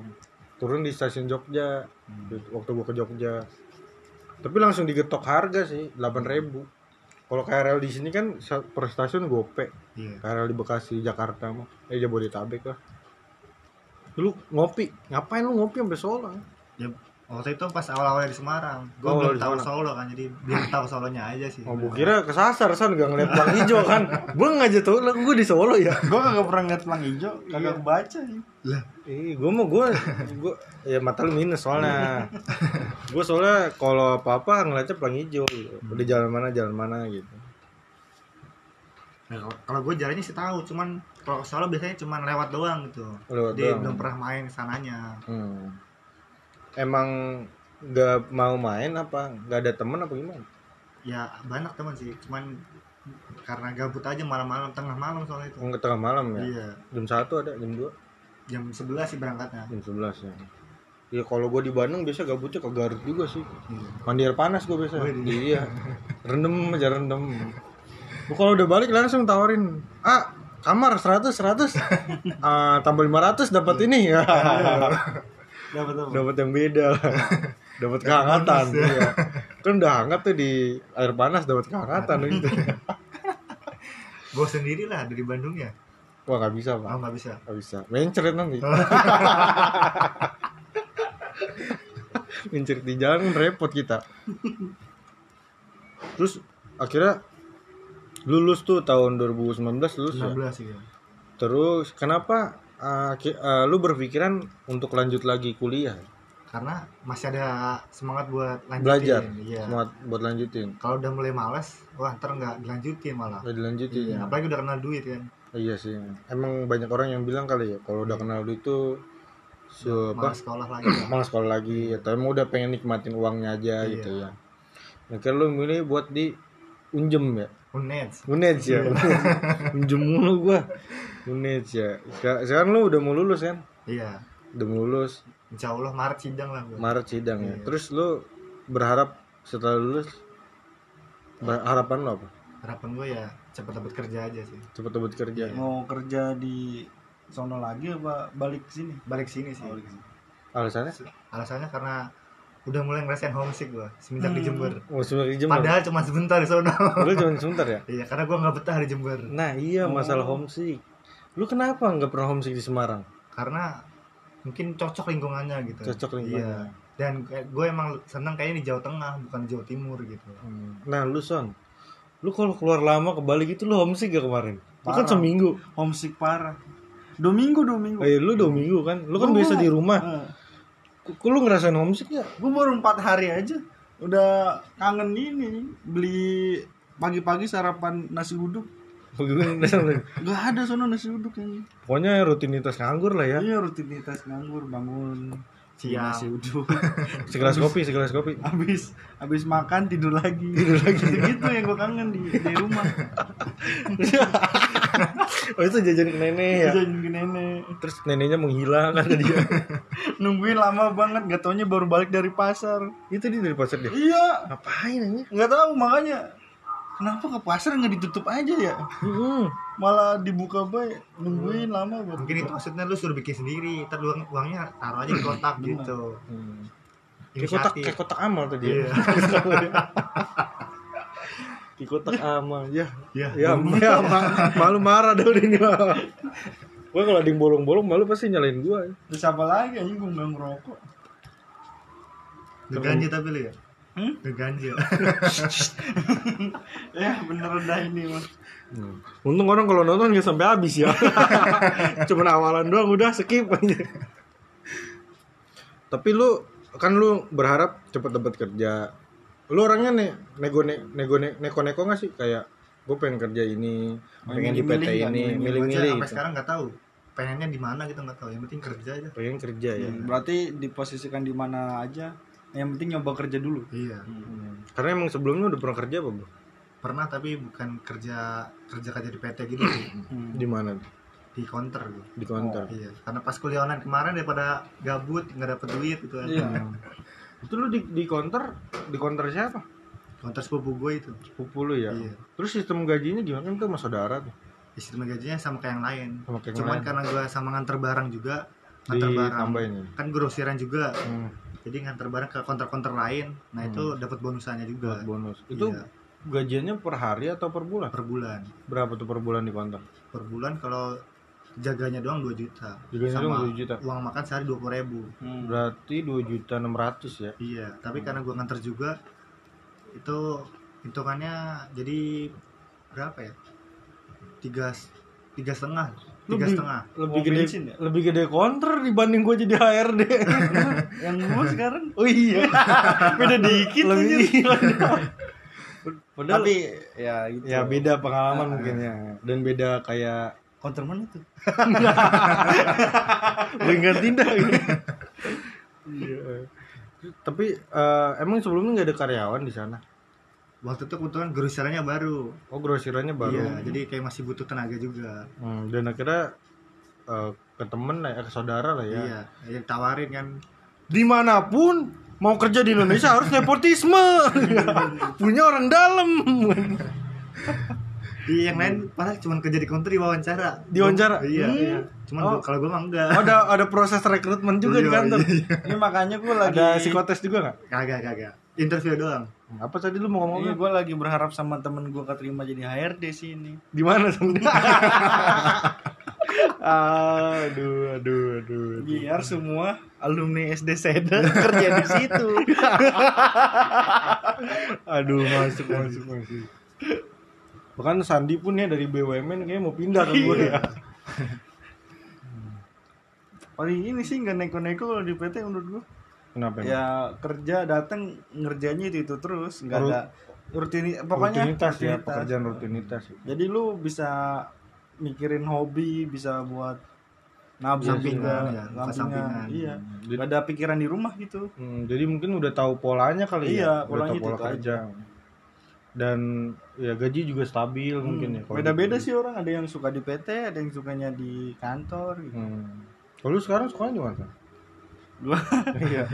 Turun di stasiun Jogja. Gitu, waktu gue ke Jogja. Tapi langsung digetok harga sih 8000 kalau KRL di sini kan per stasiun gope. Iya. KRL di Bekasi Jakarta mah. Eh Jabodetabek lah lu ngopi ngapain lu ngopi sampai Solo ya waktu itu pas awal-awal di Semarang gue Oh, belum di tahu. Solo kan jadi biar tahu Solonya aja sih Oh, gue kira kesasar san gak ngeliat pelang hijau kan. gue aja tuh, lah gue di Solo ya. Gue kagak pernah ngeliat pelang hijau, Iya. kagak kebaca nih. lah Ih, gue mau gue, gue ya mata lu minus soalnya. gue soalnya kalau apa apa ngeliatnya pelang hijau. Gitu. Udah jalan mana jalan mana gitu. nah, kalau- kalau gue jalannya sih tahu cuman kalau Solo biasanya cuman lewat doang gitu Lewat jadi doang. belum pernah main sananya Hmm. Emang nggak mau main apa? Nggak ada temen apa gimana? ya banyak teman sih cuman karena gabut aja malam-malam tengah malam soalnya itu Nggak tengah malam ya? iya Jam satu ada, jam 2 jam 11 sih berangkatnya jam 11 ya. Ya kalau gue di Bandung biasa gabutnya ke Garut juga sih. Iya. mandi air panas gue biasa Oh, iya rendem aja rendem Gua kalau udah balik langsung tawarin ah kamar 100 100 ah tambah 500 dapat ini. Ya dapat apa? Dapat yang beda lah. Dapat kehangatan iya. kan udah hangat tuh di air panas dapat kehangatan gitu. Gue sendiri lah dari Bandung ya. Wah nggak bisa oh pak nggak bisa. Nggak bisa. Mencret nanti. Mencret di jalan repot kita. Terus akhirnya lulus tuh tahun 2019 lulus ya? 16 sih ya terus kenapa uh, uh, lu berpikiran untuk lanjut lagi kuliah? Karena masih ada semangat buat lanjutin belajar? iya. Semangat buat lanjutin? Kalau udah mulai males wah ntar nggak dilanjutin malah. Udah dilanjutin iya apalagi udah kenal duit kan. Iya sih. Emang banyak orang yang bilang kali ya kalau udah kenal duit tuh se apa malas sekolah lagi lah. malas sekolah lagi atau emang udah pengen nikmatin uangnya aja Iya. gitu ya Akhirnya lu milih buat di unjem ya unet Unej ya. Unjem mulu gua. Unej ya. Seka- sekarang lu udah mau lulus kan iya. Udah mau lulus. Insya Allah Maret sidang lah gua. Maret sidang ya. Iya. terus lu berharap setelah lulus ber- harapan lu apa? Harapan gue ya cepet dapat kerja aja sih. Cepet cepet kerja. Iya. Mau kerja di sono lagi apa balik sini? balik sini sih. Oh, balik sini. alasannya? Alasannya karena udah mulai ngerasain homesick gue semenjak di Hmm. Jember. Oh sebenarnya Jember. Padahal cuma sebentar di sono. Lu cuma sebentar ya? Iya karena gue nggak betah di Jember. Nah iya masalah Oh. homesick. Lu kenapa nggak pernah homesick di Semarang? Karena mungkin cocok lingkungannya gitu. Cocok lingkungannya. iya dan gue emang seneng kayaknya di Jawa Tengah bukan di Jawa Timur gitu. Nah lu son lu kalau keluar lama ke Bali gitu lu homesick gak kemarin? Lu kan Parah. seminggu. Homesick parah. Dua minggu, dua minggu. eh lu dua minggu kan? Lu kan biasa di rumah. Kok lu ngerasain homesick gak Gue baru empat hari aja. Udah kangen ini beli pagi-pagi sarapan nasi uduk. Gak ada sono nasi uduk yang Pokoknya rutinitas nganggur lah ya. Iya rutinitas nganggur bangun Siang. nasi uduk Segelas kopi, segelas kopi. habis habis makan tidur lagi tidur lagi gitu yang gue kangen di, di rumah Oh itu jajan ke nenek ya. jajan ke nenek Terus neneknya menghilang kata dia. nungguin lama banget gak taunya baru balik dari pasar itu dia dari pasar dia. iya Ngapain ini? nggak tahu makanya kenapa ke pasar nggak ditutup aja ya Hmm. malah dibuka baik nungguin lama banget mungkin itu maksudnya lu suruh bikin sendiri ntar uang uangnya taruh aja di kotak gitu Hmm. Kayak kotak, kayak kotak amal tuh dia. Di kotak amal. Ya, Iya. ya, ya ma- malu marah dah udah ini. Gua kalau ada yang bolong-bolong malu pasti nyalain gua. terus apa lagi anjing gue nggak ngerokok Ngeganja tapi lu ya? Hmm? Ngeganja. ya bener dah ini mas Hmm. Untung orang kalau nonton nggak sampai habis ya. Cuman awalan doang udah skip aja. Tapi lu kan lu berharap cepet dapat kerja. Lu orangnya nih nego ne- nego ne- neko neko nggak sih kayak gue pengen kerja ini, Oh, pengen di PT kan, ini, milih-milih milih-milih sampai gitu. sekarang nggak tahu. Pengennya di mana gitu nggak tahu. Yang penting kerja aja. Pengen kerja ya. berarti diposisikan di mana aja yang penting nyoba kerja dulu Iya. Hmm. Karena emang sebelumnya udah pernah kerja apa bro? pernah tapi bukan kerja kerja kerja di PT gitu sih Hmm. di mana di counter gitu di counter iya karena pas kuliah online kemarin daripada gabut nggak dapet duit gitu kan Iya. itu lu di di counter di counter siapa? Counter sepupu gue itu. Sepupu lu ya? Iya. terus sistem gajinya gimana? Kan itu sama saudara tuh. Ya, sistem gajinya sama kayak yang lain. Sama kayak cuman lain. karena gue sama nganter barang juga nganter barang. ditambahin ya kan grosiran juga. Hmm, jadi nganter barang ke counter-counter lain. Nah itu dapat bonusannya juga. Buat bonus. Itu Iya, gajiannya per hari atau per bulan? Per bulan. Berapa tuh per bulan di counter? Per bulan kalau jaganya doang 2 juta. Jaganya sama doang 2 juta. uang makan sehari dua puluh ribu. Hmm. berarti dua juta enam ratus ya? Iya tapi karena gue nganter juga itu hitungannya jadi berapa ya? Tiga tiga setengah tiga Lebih- setengah. lebih gede bensin ya? lebih gede counter dibanding gue jadi HRD yang gua sekarang? Oh iya. Beda dikit lebih. Padahal, tapi ya gitu. ya beda pengalaman mungkin ya. Dan beda kayak counter mana tuh lingkar tindak. Iya. Tapi eh, emang sebelumnya nggak ada karyawan di sana? waktu itu kebetulan grosirannya baru Oh grosirannya baru. iya jadi kayak masih butuh tenaga juga Hmm, dan akhirnya eh, ke temen lah ya, ke saudara lah ya. iya yang tawarin kan Di mana pun mau kerja di Indonesia harus nepotisme. Punya orang dalam. Iya, yang lain malah cuma kerja di counter diwawancara. Diwawancara? Iya, Hmm. iya. Cuman Oh. gua- kalau gue mah enggak. ada ada proses rekrutmen juga di Iya, kantor. iya. ini makanya gua lagi Ada psikotes juga nggak? Kagak, kagak. Interview doang. Apa tadi lu mau Iya, ngomong? gue lagi berharap sama temen gue keterima jadi HRD sini. Di mana Sandi? aduh, aduh, aduh. Biar semua alumni SD Seda kerja di situ. Aduh, masuk, masuk, masuk. Bahkan Sandi pun ya dari BUMN kayaknya mau pindah ke gue ya. Paling ini sih nggak neko-neko kalau di PT menurut gue. Kenapa? emang? Ya kerja datang ngerjainnya itu itu terus, nggak ada rutini pokoknya rutinitas ya, rutinitas. pekerjaan rutinitas. Jadi lu bisa mikirin hobi, bisa buat nabung Sampingan, ya, sampingan. sampingan. Iya. Jadi, Gak ada pikiran di rumah gitu. hmm, jadi mungkin udah tahu polanya kali Iya, ya, udah polanya tahu pola itu kerja. Dan ya gaji juga stabil mungkin ya. Beda-beda gitu. sih orang, ada yang suka di PT, ada yang sukanya di kantor gitu. Hmm. Kalau lu sekarang sukanya di mana? Gua Iya,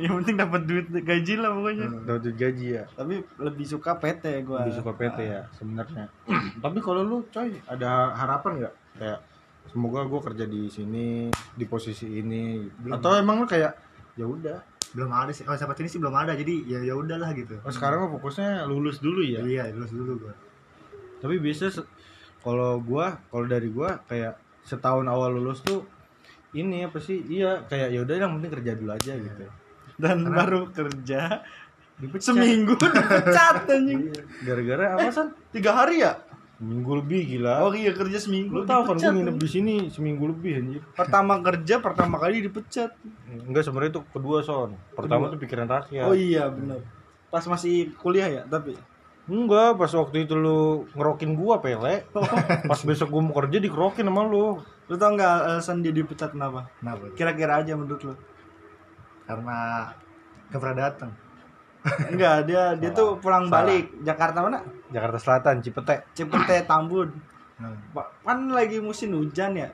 yang penting dapat duit gaji lah pokoknya. dapat gaji ya. Tapi lebih suka PT gua. Lebih suka PT ya sebenarnya. Tapi kalau lu coy ada harapan nggak kayak semoga gue kerja di sini di posisi ini Belum. atau emang lu kayak ya udah Belum ada sih. Oh, sahabat ini sih belum ada. Jadi ya ya udahlah gitu. oh, sekarang mah fokusnya lulus dulu ya. Iya, lulus dulu gua. Tapi biasa se- kalau gua kalau dari gua kayak setahun awal lulus tuh ini apa sih? Iya kayak ya udah yang penting kerja dulu aja gitu. Dan Karena- baru kerja Dipecat. seminggu dipecat anjing. Gara-gara apa san? Tiga hari ya? Minggu lebih gila. Oh iya kerja seminggu. lu tahu kan gua nginep di sini seminggu lebih anjir. Pertama kerja pertama kali dipecat. Enggak sebenarnya itu kedua son. Pertama Kedua. tuh pikiran rakyat. Oh iya benar. Pas masih kuliah ya, tapi Enggak, pas waktu itu lu ngerokin gua pele. Pas besok gua mau kerja dikerokin sama lu. lu tau nggak alasan dia dipecat kenapa? Kenapa? Kira-kira aja menurut lu? Karena datang. Enggak, dia dia tuh pulang Salah. balik Jakarta mana? Jakarta Selatan, Cipete. Cipete Tambun. Hmm. Kan lagi musim hujan ya.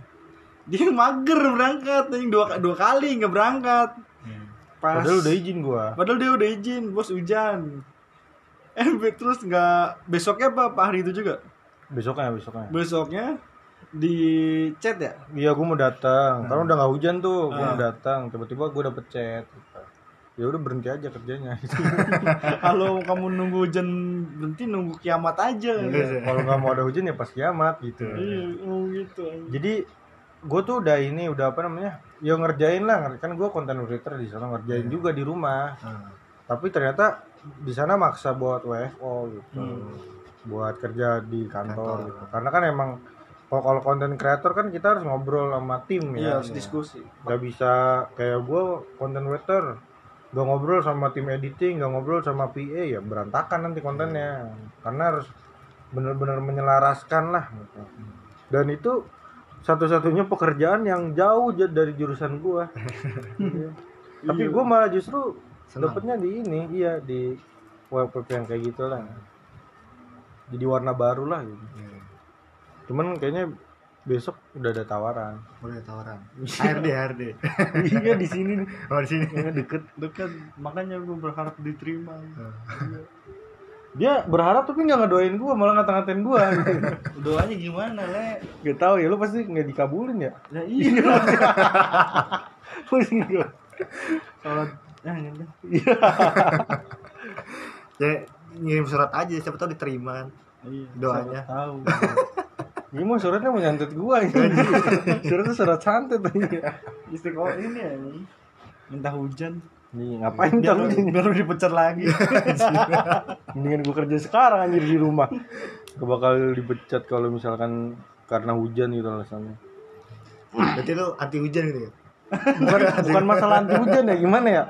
Dia mager berangkat, anjing dua dua kali nggak berangkat. Pas Padahal udah izin gua. Padahal dia udah izin, bos hujan. Eh terus nggak besoknya apa, apa hari itu juga? Besoknya, besoknya. Besoknya di chat ya? Iya, gua mau datang. Karena udah nggak hujan tuh, gua Ah. mau datang. Tiba-tiba gua dapet chat. Ya udah berhenti aja kerjanya. Kalau kamu nunggu hujan berhenti nunggu kiamat aja. Iya. Kalau nggak mau ada hujan ya pas kiamat gitu. Iya, oh gitu. Jadi gue tuh udah ini udah apa namanya? Ya ngerjain lah, kan gue konten creator di sana ngerjain juga di rumah. Hmm. Tapi ternyata di sana maksa buat WFO gitu. Hmm. Buat kerja di kantor, Kantor. gitu. Karena kan emang kalau kalau konten kreator kan kita harus ngobrol sama tim Iya, ya. harus diskusi. Gak bisa kayak gue konten creator gak ngobrol sama tim editing, gak ngobrol sama PA ya berantakan nanti kontennya. Karena harus bener-bener menyelaraskan lah gitu. Dan itu satu-satunya pekerjaan yang jauh dari jurusan gua. Iya. Tapi gua malah justru dapetnya di ini, iya di web web yang kayak gitu lah. jadi warna baru lah gitu Iya. cuman kayaknya besok udah ada tawaran. Udah ada tawaran. HRD, HRD. iya di sini nih. Oh, di sini. Iya, deket. Dekat makanya gue berharap diterima. Dia berharap tapi nggak ngedoain gua malah ngata-ngatain gua. Doanya gimana le? Gak tahu ya lu pasti nggak dikabulin ya? Ya iya. Pasti nggak sholat ya gitu Ya. Ngirim surat aja siapa tahu diterima kan. iya Doanya. tahu Ini mau suratnya mau nyantet gua ini. Suratnya surat santet aja. istiqomah ini ya ini. minta hujan Nih, ngapain lu- biar lu dipecat lagi Mendingan gua kerja sekarang anjir di rumah. Gak bakal dipecat kalau misalkan karena hujan gitu alasannya. Berarti lu anti hujan gitu ya? Bukan bukan masalah anti hujan ya, gimana ya?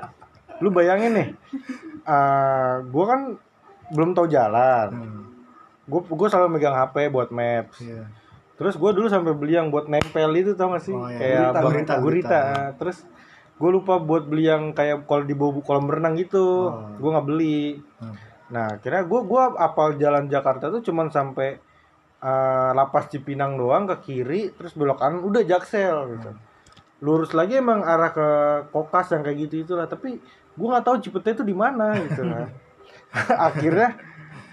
Lu bayangin nih. eh gua kan belum tahu jalan. Hmm. Gue gue selalu megang HP buat maps. Iya. Terus gue dulu sampai beli yang buat nempel itu tau gak sih? Oh, iya. Kayak Gurita, bang- gurita, gurita. gurita. Terus gue lupa buat beli yang kayak kalau di bawah kolam renang gitu. Oh. Gue nggak beli. Hmm. Nah, kira gue gua apal jalan Jakarta tuh cuman sampai eh, lapas Cipinang doang ke kiri, terus belok kanan udah Jaksel gitu. Lurus lagi emang arah ke Kokas yang kayak gitu itulah, tapi gue nggak tahu Cipete itu di mana gitu kan. Akhirnya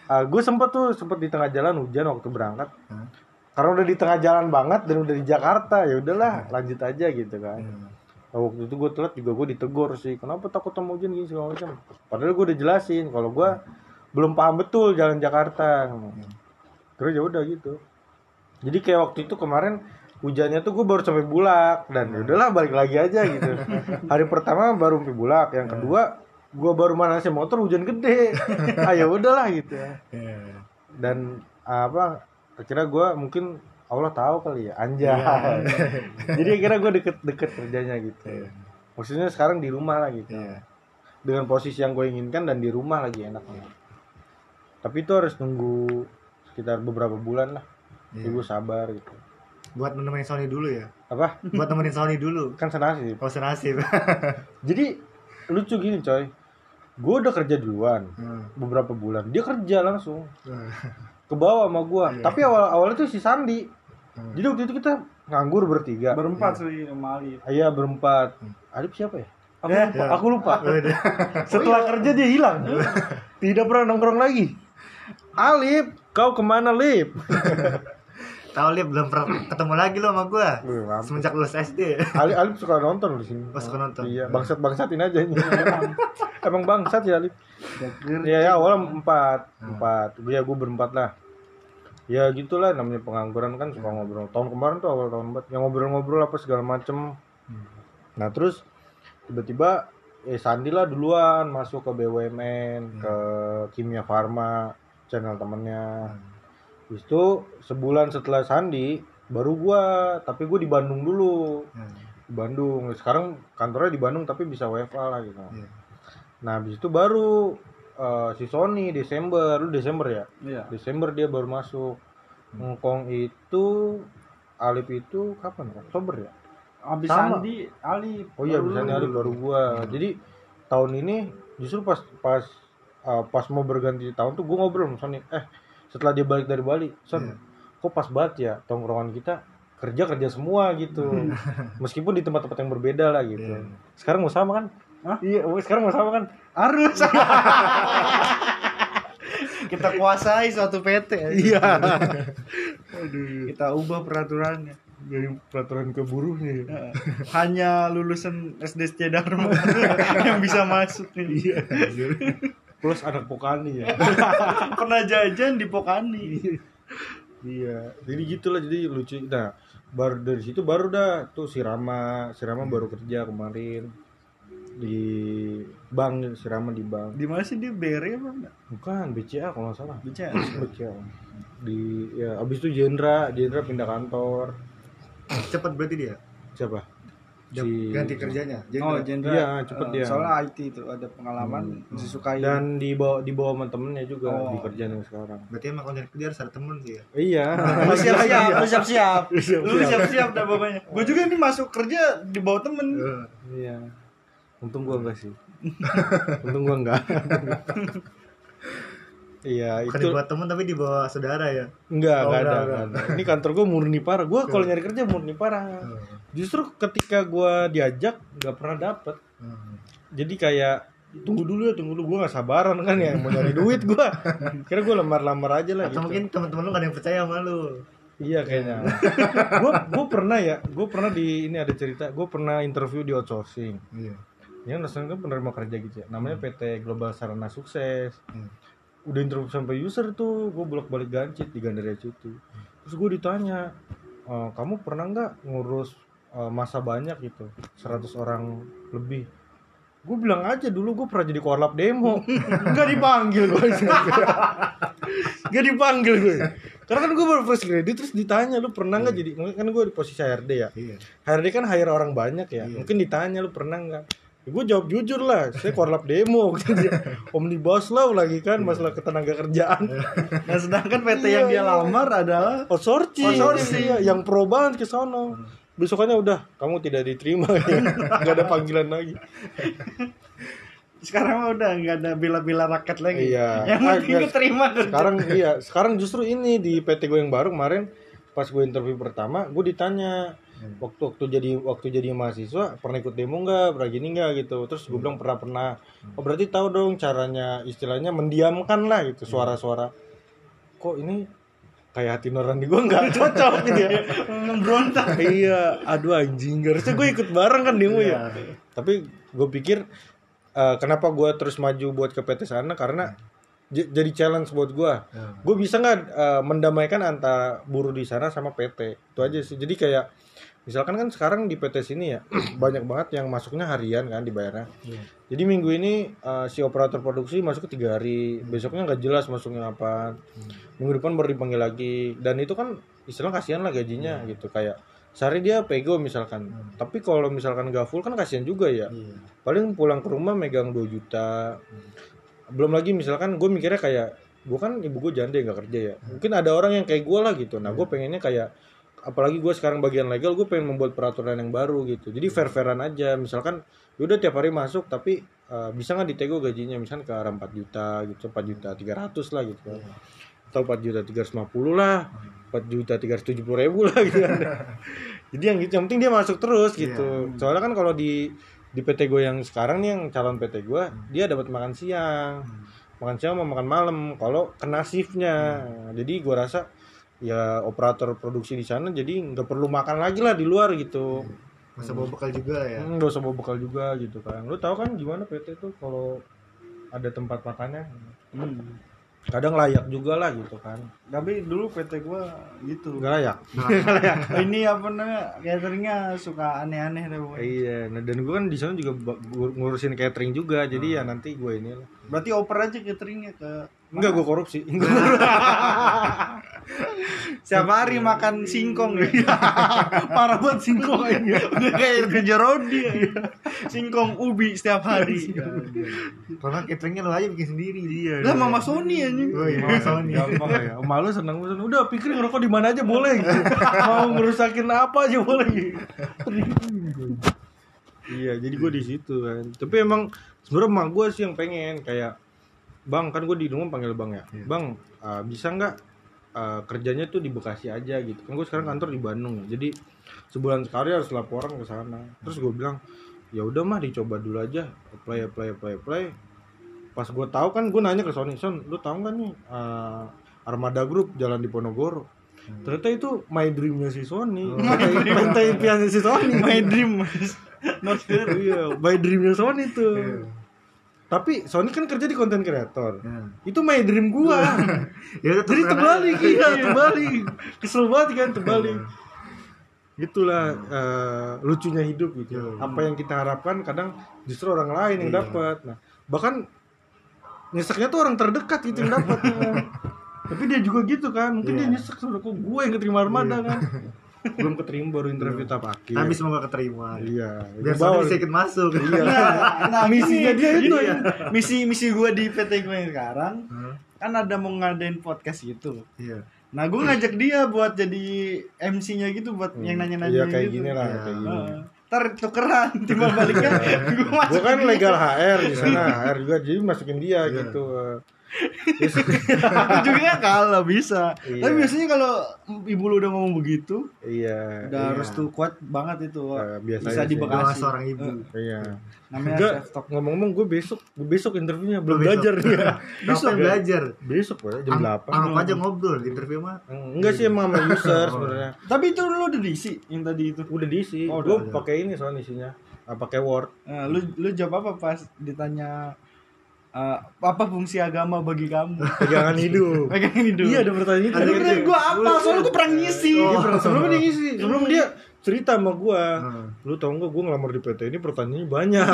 gue sempet tuh sempet di tengah jalan hujan waktu berangkat. Hmm. Karena udah di tengah jalan banget dan udah di Jakarta, ya udahlah lanjut aja gitu kan. Hmm. Nah, waktu itu gue telat juga gue ditegur sih kenapa takut sama hujan gini segala macam? Padahal gue udah jelasin kalau gue belum paham betul jalan Jakarta. Terus ya udah gitu. Jadi kayak waktu itu kemarin hujannya tuh gue baru sampai bulak dan ya udahlah balik lagi aja gitu. Hari pertama baru sampai bulak yang kedua gue baru manasin motor hujan gede ah ya udahlah gitu ya Iya. dan apa akhirnya gue mungkin Allah tahu kali ya anjay jadi akhirnya gue deket-deket kerjanya gitu Iya. maksudnya sekarang di rumah lah gitu Iya. dengan posisi yang gue inginkan dan di rumah lagi enaknya tapi itu harus nunggu sekitar beberapa bulan lah jadi gue sabar gitu Buat nemenin Sony dulu ya. apa Buat nemenin Sony dulu. kan senasib Kalau senasib. jadi lucu gini coy gue udah kerja duluan Hmm. beberapa bulan dia kerja langsung Hmm. ke bawah sama gue Iya. tapi awal awalnya tuh si Sandi Hmm. jadi waktu itu kita nganggur bertiga berempat sih sama Ali Iya berempat. Hmm. Alip siapa ya? Aku Ya, lupa. ya. Aku lupa. Udah. Setelah kerja dia hilang. Tidak pernah nongkrong lagi. Alip, kau ke mana Lip? Tahu lihat belum pernah ketemu lagi lo sama mampus. Semenjak lulus SD. Alip, Alip suka nonton di sini. Oh, suka nonton. Iya, bangsat bangsatin aja ini. Emang bangsat ya Alip. Iya ya awalnya empat, empat. Gue ya gue berempat lah. Ya gitulah namanya pengangguran kan suka ngobrol. Tahun kemarin tuh awal tahun empat, yang ngobrol-ngobrol apa segala macem. Nah terus tiba-tiba eh Sandi lah duluan masuk ke BUMN, ke Kimia Farma, channel temennya. Habis itu sebulan setelah Sandi baru gua, tapi gue di Bandung dulu. Hmm. Di Bandung. Sekarang kantornya di Bandung tapi bisa WFA lah gitu. Iya. Nah, habis itu baru eh, si Sony Desember, lu Desember ya? iya Desember dia baru masuk. Ngkong itu Alip itu kapan? Oktober ya? abis Sama. Sandi Ali Oh iya, bisa lu. Alip baru gua. Jadi tahun ini justru pas pas eh, pas mau berganti tahun tuh gua ngobrol sama Sony. Eh, setelah dia balik dari Bali, Son, Iya. kok pas banget ya tongkrongan kita kerja kerja semua gitu. Meskipun di tempat-tempat yang berbeda lah gitu. Iya. Sekarang mau sama kan? Hah? Iya, sekarang mau sama kan? harus kita kuasai suatu PT Iya. kita ubah peraturannya Dari peraturan ke buruhnya. ya. Heeh. hanya lulusan SDSC Dharma yang bisa masuk nih Plus anak Pokani ya. pernah jajan di Pokani iya. Jadi gitulah jadi lucu. Nah, baru dari situ baru dah tuh si Rama, si Rama baru kerja kemarin di bank si Rama di bank. di mana sih dia bere apa enggak Bukan BCA kalau nggak salah. bicara BCA. Di ya abis itu Jendra, Jendra pindah kantor. Cepet berarti dia. Siapa? Dia ganti kerjanya. Jadi oh Jendra Iya, cepet Eh, dia. soalnya IT itu ada pengalaman disukai Dan di bawah di bawah sama temennya juga Oh. di kerjaan yang sekarang. berarti emang kalau nyari kerja harus ada temen sih ya. Iya. lu siap siap lu siap siap Siap-siap. lu siap siap dah pokoknya gue juga nih masuk kerja di bawah temen Eh, Iya. Untung gua enggak sih. Untung gua enggak. iya Bukan itu dibuat temen tapi dibawa saudara ya. enggak Oh, enggak ada, enggak, enggak ada. ini kantor gue murni parah gue kalau nyari kerja murni parah justru ketika gue diajak nggak pernah dapet. Jadi kayak tunggu dulu ya tunggu dulu. Gue nggak sabaran kan ya mau nyari duit gue kira gue lamar-lamar aja lah Atau gitu. mungkin teman-teman lu gak ada yang percaya sama lu. iya kayaknya. Gue gue pernah ya gue pernah di ini ada cerita gue pernah interview di outsourcing. Iya. ya rasanya kan penerima kerja gitu ya namanya PT Global Sarana Sukses. Hmm. udah interview sampai user tuh gue bolak balik gancit di Gandaria situ terus gue ditanya "E, kamu pernah nggak ngurus e, masa banyak gitu 100 orang lebih. Gue bilang aja dulu gue pernah jadi korlap demo. Nggak dipanggil gue nggak dipanggil gue karena kan gue baru fresh graduate terus ditanya lu pernah nggak jadi? Kan gue di posisi HRD ya. Iya. HRD kan hire orang banyak ya. Iya. mungkin ditanya lu pernah nggak? Ya, gue jawab jujur lah saya korlap demo. Omnibus law lagi kan masalah ketenaga kerjaan Nah sedangkan PT Iya, yang dia iya. lamar adalah outsourcing. Outsourcing. Iya, yang pro banget ke sono besokannya udah kamu tidak diterima. Ya. nggak ada panggilan lagi. Sekarang mah udah nggak ada bila-bila rakyat lagi. Iya. Yang Ah, penting keterima kerja. sekarang iya sekarang justru ini di PT gue yang baru kemarin pas gue interview pertama gue ditanya waktu waktu jadi waktu jadi mahasiswa pernah ikut demo nggak? Pernah gini nggak? Gitu. Terus gue bilang pernah pernah. Oh berarti tahu dong caranya istilahnya mendiamkan lah gitu suara-suara. Kok ini kayak hati nurani gue nggak cocok gitu ya. Memberontak. iya aduh anjing harusnya gue ikut bareng kan demo ya. Tapi gue pikir eh, kenapa gue terus maju buat ke PT sana? Karena j- jadi challenge buat gue gue bisa nggak eh, mendamaikan antara buruh di sana sama PT itu aja sih. Jadi kayak misalkan kan sekarang di PT sini ya banyak banget yang masuknya harian kan dibayarnya. Jadi minggu ini eh, si operator produksi masuk ke tiga hari. Besoknya nggak jelas masuknya apa. Minggu depan baru dipanggil lagi. Dan itu kan istilah kasihan lah gajinya gitu. Kayak sehari dia pego misalkan. Tapi kalau misalkan gak full kan kasihan juga ya. Iya. paling pulang ke rumah megang 2 juta. Belum lagi misalkan gue mikirnya kayak gue kan ibu gue janda nggak kerja ya. Mungkin ada orang yang kayak gue lah gitu. Nah gue pengennya kayak apalagi gue sekarang bagian legal gue pengen membuat peraturan yang baru gitu. Jadi fair fairan aja. Misalkan yaudah tiap hari masuk tapi eh, bisa nggak ditego gajinya? Misalkan ke arah 4 juta gitu 4 juta 300 lah gitu kan. Atau 4 juta 350 lah 4 juta 370 ribu lah gitu kan. Jadi yang gitu yang penting dia masuk terus gitu. Soalnya kan kalau di di PT gue yang sekarang nih yang calon PT gue dia dapat makan siang. Makan siang sama makan malam kalau kena shiftnya. Jadi gue rasa ya operator produksi di sana jadi nggak perlu makan lagi lah di luar gitu Masa bawa bekal juga ya. Hmm, nggak usah bawa bekal juga gitu kan lu tahu kan gimana PT tuh kalau ada tempat makannya Hmm. kadang layak juga lah gitu kan Tapi dulu PT gua gitu. nggak layak Ini apa namanya? Cateringnya suka aneh-aneh deh pokoknya. iya nah, dan gue kan di sana juga ngurusin catering juga jadi ya nanti gue ini lah Berarti oper aja cateringnya ke enggak gue korupsi. Setiap hari makan singkong. Parah banget singkong. Aja Udah kayak kerja rodi. Ya. Singkong ubi setiap hari. Kalau cateringnya lu aja bikin sendiri. Iya. Lah Mama Sony anjing. Oh iya, Mama Sony. gampang ya. Malu seneng seneng. Udah pikir ngerokok di mana aja boleh. Gitu mau ngerusakin apa aja boleh. Gitu iya jadi gue di situ kan. Tapi emang sebenarnya emak gue sih yang pengen. Kayak bang kan gue di rumah panggil bang ya? Bang uh, bisa nggak uh, kerjanya tuh di Bekasi aja gitu? Kan gue sekarang kantor di Bandung ya jadi sebulan sekali harus laporan ke sana. Terus gue bilang ya udah mah dicoba dulu aja apply apply apply apply. Pas gue tahu kan gue nanya ke Sony Son lu tahu nggak nih uh, Armada Group jalan di Ponorogo ternyata itu my dreamnya si Sony. Pantai pantai impiannya si Sony. My dream. Mas Not fair iya my dreamnya Sony tuh tapi Sony kan kerja di konten kreator Ya. itu my dream gua. Ya jadi terbalik aja. iya. terbalik. Kesel banget kan terbalik. Itulah eh, lucunya hidup gitu. Apa yang kita harapkan kadang justru orang lain yang dapat. Nah bahkan nyeseknya tuh orang terdekat gitu yang dapat. Tapi dia juga gitu kan. Mungkin dia nyesek kok gue yang keterima armada kan belum keterima baru interview tahap akhir. Tapi semoga keterima. iya. Biar Sony sedikit masuk. iya. Nah misinya dia itu. Iya. ya Misi misi gue di PT gue yang sekarang Kan ada mau ngadain podcast gitu Iya. Nah gue ngajak dia buat jadi MC-nya gitu Buat yang nanya-nanya iya kayak gitu. gini lah Iya. kayak gini. Ntar tukeran timbal baliknya gue gue kan legal HR di sana HR juga jadi masukin dia gitu Juga kalah bisa. Iya. Tapi biasanya kalau ibu lu udah ngomong begitu, iya udah iya. harus tuh kuat banget itu. Biasanya bisa sih. di doa Bekasi. seorang ibu iya Namanya enggak ngomong-ngomong gue besok gue besok interviewnya belum Besok. belajar ya besok belajar besok ya jam Ang- delapan anggap aja ngobrol interview mah enggak sih emang sama user sebenarnya Tapi itu lu udah diisi yang tadi itu. udah diisi Oh, gue pakai ini soalnya isinya Ah, pakai word Nah, lu lu jawab apa pas ditanya eh, apa fungsi agama bagi kamu? pegangan hidup Pegangan hidup. iya ada pertanyaan itu Ada kira gua apa? Soalnya gua pernah ngisi. Iya, pernah. sebelum dia ngisi sebelum dia cerita sama gua Hmm. lu tau nggak gua ngelamar di PT ini pertanyaannya banyak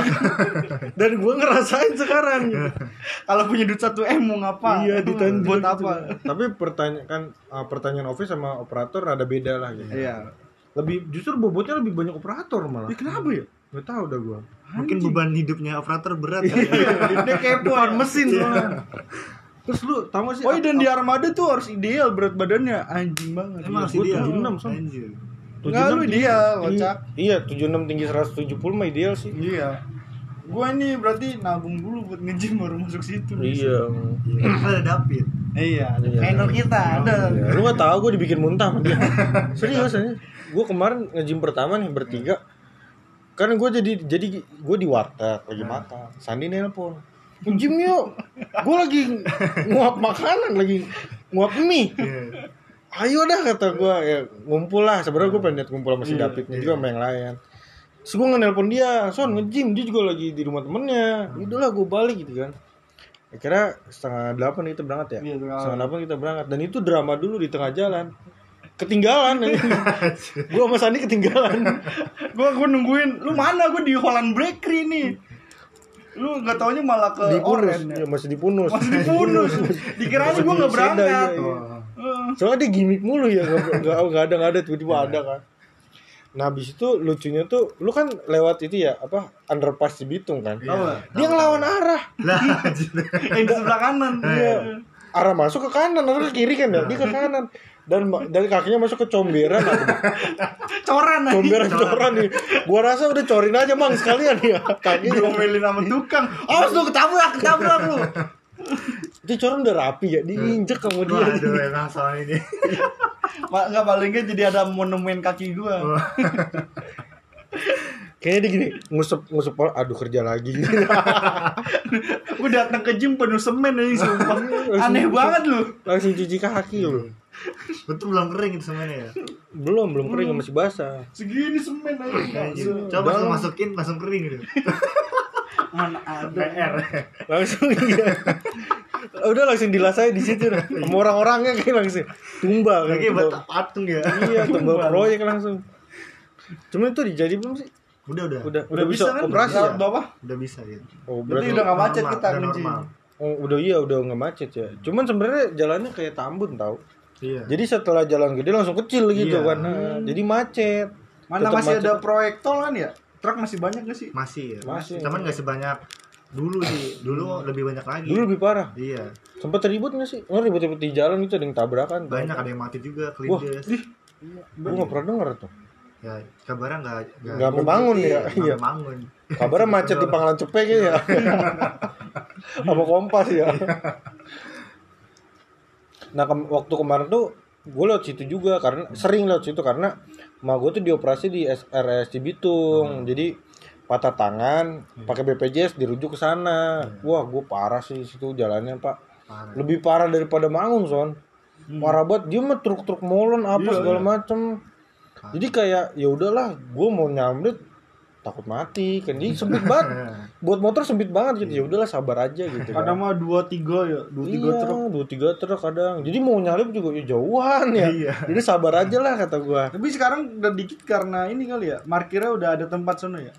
dan gua ngerasain sekarang Kalau punya duit 1 M mau ngapa? iya ditanya buat gitu. apa? tapi pertanyaan kan uh, pertanyaan office sama operator ada beda lah gitu Iya. lebih justru bobotnya lebih banyak operator malah Ya, kenapa ya? Nggak tahu dah gua mungkin beban hidupnya operator berat kali ya. Dia kepo. depan ya? mesin soalnya terus lu tau gak sih Oh, iya, dan di armada tuh harus ideal berat badannya anjing banget. emang Iya, gua dia 76, Son. anjir Enggak lu ideal, kocak. iya 76 tinggi 170 mah ideal sih Iya. Gua ini berarti nabung dulu buat nge-gym baru masuk situ. iya Iya, ada David Iya, ada Iya. trainer kita ada. Lu gak tau gue dibikin muntah sama dia serius aja gue kemarin nge-gym pertama nih bertiga kan gue jadi jadi gue di warteg lagi makan. Sandi nelpon nge-gym yuk. Gue lagi nguap makanan lagi nguap mie. Ayo dah kata gue ya ngumpul lah. Sebenarnya gue pengen liat ngumpul sama si Davidnya juga sama yang lain. Terus gue nge-nelpon dia son nge-gym. Dia juga lagi di rumah temennya. Udahlah gue balik gitu kan. Akhirnya setengah delapan kita berangkat ya? Iya, setengah delapan kita berangkat. Dan itu drama dulu di tengah jalan ketinggalan gue sama Sandi ketinggalan Gua gua nungguin, lu mana? Gua di Holland Bakery nih. Lu nggak taunya malah ke di punus Oren ya. ya, masih di punus Masih di Punus. Dikiranya gua nggak berangkat. iya, iya. Heeh. soalnya dia gimmick mulu ya nggak ada nggak ada tiba-tiba ada kan nah habis itu lucunya tuh lu kan lewat itu ya apa underpass di Bitung kan nggak? dia ngelawan arah lah. Yang di sebelah kanan. Iya. Arah masuk ke kanan atau ke kiri kan ya dia ke kanan. Dan dari kakinya masuk ke comberan aduh, Coran comberan coran. nih. Gua rasa udah corin aja bang sekalian ya. Kakinya Diomelin sama tukang. Awas lu ketabrak, ketabrak lu. itu coran udah rapi ya diinjek sama dia. Waduh emang soal ini. Nggak palingnya jadi ada monumen kaki gua. kayaknya dia gini ngusep ngusep aduh kerja lagi. Gua datang ke gym penuh semen aja sumpah. Aneh banget lu. langsung cuci kaki loh betul belum kering itu semuanya ya. Belum belum kering masih basah. Segini semen aja. Coba langsung masukin langsung kering gitu. Mana ada. PR langsung iya. Udah langsung dilas aja di situ. Dah. sama orang-orangnya kayak langsung tumbal kan lagi buat patung ya. Iya tumbal proyek langsung. Cuma itu dijadi belum sih udah udah. Udah udah, bisa, kan? operasi ya? Berapa? udah bisa gitu oh Berarti udah nggak macet Normal, kita udah normal. oh, udah iya udah nggak macet ya. Cuman sebenarnya jalannya kayak tambun tau. Iya. Jadi setelah jalan gede langsung kecil gitu Iya. kan. Nah, jadi macet. Mana Tetep masih macet. ada proyek tol kan ya? Truk masih banyak gak sih? masih ya. Masih. cuman nggak sebanyak dulu sih. Dulu lebih banyak lagi. Dulu lebih parah. Iya. Sempat ribut nggak sih? Oh ribut-ribut di jalan itu ada yang tabrakan. Tuh. banyak ada yang mati juga wah kelindes ih. Gue nggak pernah denger tuh ya kabarnya nggak Nggak sampai bangun ya? nggak Iya. sampai bangun. Kabarnya macet di Pangkalan Cepek ya. Sama Kompas ya. Nah kem- waktu kemarin tuh gue lewat situ juga karena sering lewat situ karena ma gue tuh dioperasi di SRS di Bitung jadi patah tangan pakai BPJS dirujuk ke sana. Wah gue parah sih situ jalannya pak. Parah. lebih parah daripada Mangun son. Parah banget. Dia mah truk-truk molon apa Iya, segala iya. macem jadi kayak ya udahlah gue mau nyamrit takut mati kan jadi sempit banget buat motor sempit banget gitu ya udahlah sabar aja gitu kan. Kadang mah dua tiga ya, dua tiga iya, truk. dua tiga truk kadang jadi mau nyalip juga ya jauhan ya Iya. jadi sabar aja lah kata gua Tapi sekarang udah dikit karena ini kali ya, parkirnya udah ada tempat sono ya.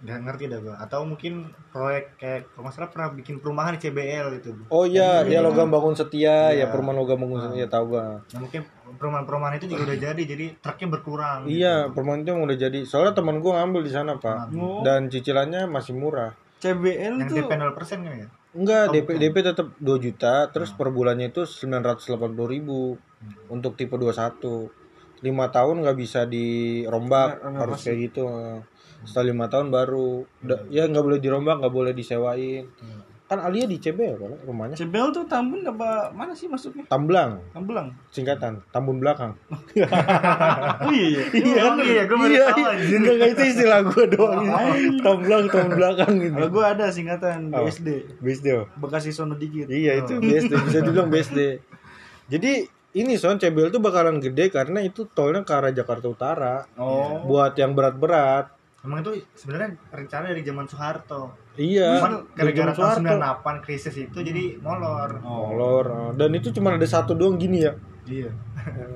Nggak ngerti dah gua. Atau mungkin proyek kayak kalau nggak salah pernah bikin perumahan di CBL gitu. Bu. oh iya ya logam bangun setia. Ya Iya. perumahan logam bangun setia tahu gua. Nah mungkin perumahan-perumahan itu juga udah jadi jadi truknya berkurang iya perumahan itu udah jadi. Soalnya teman gua ngambil di sana pak. Oh. dan cicilannya masih murah. CBL yang tuh DP 0% kan ya? Enggak, Oh, DP bukan. DP tetap 2 juta, terus per bulannya itu 980 ribu. Untuk tipe 21 lima tahun nggak bisa dirombak Renovasi. harus kayak gitu setelah lima tahun baru Da- ya nggak boleh dirombak nggak boleh disewain kan Alia di CB kan rumahnya Cebel tuh Tambun apa mana sih masuknya? Tamblang Tambelang. singkatan Tambun belakang Oh iya. Iya, oh iya, gue baru iya tahu iya enggak itu istilah gue doang Tamblang Tambun belakang gitu Kalau gua ada singkatan Apa? BSD. BSD oh. Bekasi Sono Dikit. Iya itu BSD bisa dibilang BSD. Jadi ini son CBL tuh bakalan gede karena itu tolnya ke arah Jakarta Utara. Oh. Buat yang berat-berat. Emang itu sebenarnya rencana dari zaman Soeharto. Iya. Cuman dari gara-gara zaman tahun Soeharto. 98 krisis itu jadi molor. Molor. eh. Dan itu cuma ada satu doang gini ya. Iya.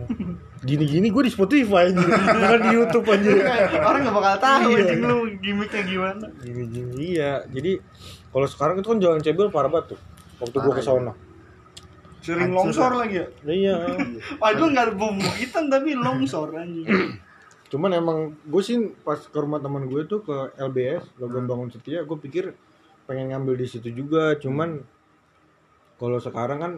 Gini-gini gue di Spotify anjir. Bukan di YouTube anjir. Orang nggak bakal tahu Iya. anjing lu gimmicknya gimana. Gini-gini iya. Jadi kalau sekarang itu kan jualan CBL parah banget tuh. Waktu gue Parah, ke sono. Sering Hancur longsor lagi ya. Iya. Padahal nggak ada bumbukitan tapi longsor anjing. Cuman emang gue sih pas ke rumah teman gue tuh ke LBS Logan Bangun Setia gue pikir pengen ngambil di situ juga. Cuman kalau sekarang kan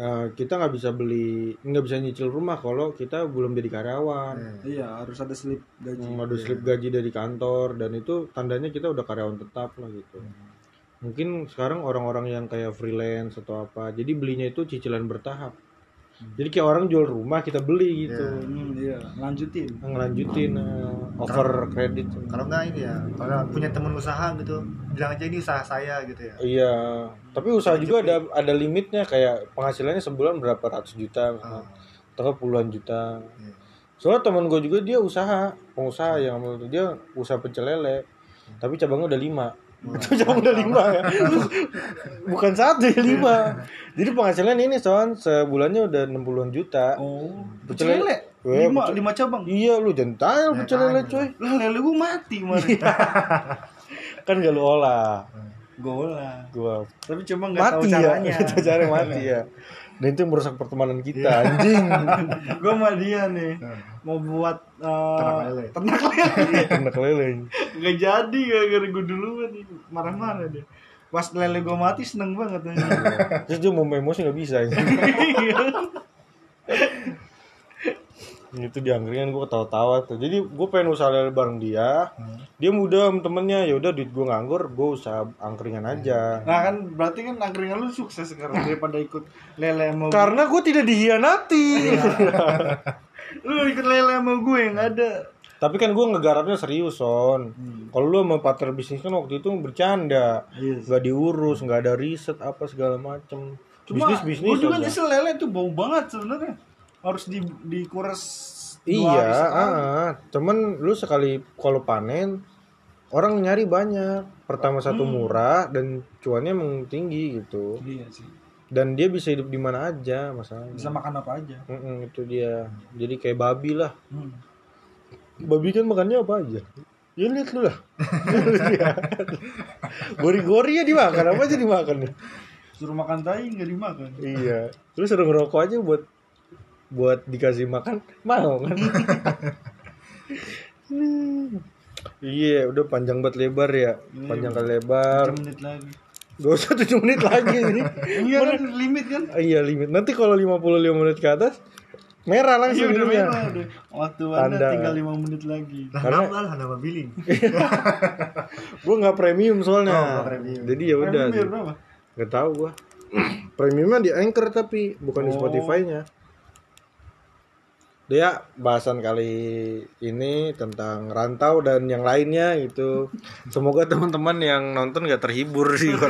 eh, kita nggak bisa beli nggak bisa nyicil rumah kalau kita belum jadi karyawan. Iya, harus ada slip gaji. Hmm, ada slip gaji dari kantor dan itu tandanya kita udah karyawan tetap lah gitu. Mungkin sekarang orang-orang yang kayak freelance atau apa jadi belinya itu cicilan bertahap jadi kayak orang jual rumah kita beli gitu. Hmm, iya, lanjutin. ngelanjutin eh, over kredit Kalau enggak ini ya, kalau punya temen usaha gitu, bilang aja ini usaha saya gitu ya. iya. Tapi usaha juga ada ada limitnya kayak penghasilannya sebulan berapa ratus juta misalnya. atau puluhan juta. Iya. soalnya teman gue juga dia usaha pengusaha yang menurut dia usaha pecel lele tapi cabangnya udah lima itu cabang udah lima ya bukan satu ya lima jadi penghasilan ini son sebulannya udah 60-an juta Oh, Pecel lele. Lima, lima cabang. iya lu jangan tanya Ya, pecel lele coy Lah lele gua mati kemarin. Iya. kan gak lu olah Gola. gua Tapi cuma nggak tahu mati ya caranya. Caranya mati ya dan itu yang merusak pertemanan kita anjing gua sama dia nih mau buat uh, Ternak lele. ternak lele. lele Gak jadi gara-gara gue duluan nih marah-marah dia. Pas lele gue mati seneng banget anjing. terus dia mau emosi nggak bisa. itu di angkringan gue ketawa-tawa tuh. Jadi gue pengen usaha lele bareng dia dia muda temennya. Ya udah duit gue nganggur gue usaha angkringan aja. Nah kan berarti kan angkringan lu sukses sekarang daripada ikut lele sama karena gue tidak dihianati. Lu ikut lele sama gue yang ada. tapi kan gue ngegarapnya serius son. Kalau lu sama partner bisnis kan waktu itu bercanda. Iya. nggak diurus nggak ada riset apa segala macem. Cuma bisnis bisnis gue juga nyesel lele tuh bau banget sebenarnya. Harus di dikuras dua Iya, sekali. ah, cuman lu sekali kalau panen orang nyari banyak. Pertama satu Hmm. murah dan cuannya emang tinggi gitu. Iya sih. Dan dia bisa hidup di mana aja masalahnya. Bisa makan apa aja. Mm-mm, itu dia. Jadi kayak babi lah. Hmm. Babi kan makannya apa aja? Ya lihat lu lah. Gori-gori ya dimakan apa aja dimakan nih. Suruh makan tai nggak dimakan. Iya. Terus suruh ngerokok aja buat buat dikasih makan mau kan? Hmm. Iya, udah panjang banget lebar ya. Panjang kali lebar. 7 menit lagi. Gak usah 7 menit lagi ini. Iya kan limit kan? Iya limit. Nanti kalau 55 menit ke atas merah Iya langsung udah ininya. merah udah. Waktu anda Tanda. tinggal 5 menit lagi. Lah Karena- nambah lah nambah billing. Gue nggak premium soalnya. Oh, premium. Jadi ya udah. Premium berapa? Gak tahu gua. Premiumnya di Anchor tapi bukan di Oh. Spotify-nya dia bahasan kali ini tentang rantau dan yang lainnya gitu. Semoga teman-teman yang nonton gak terhibur sih.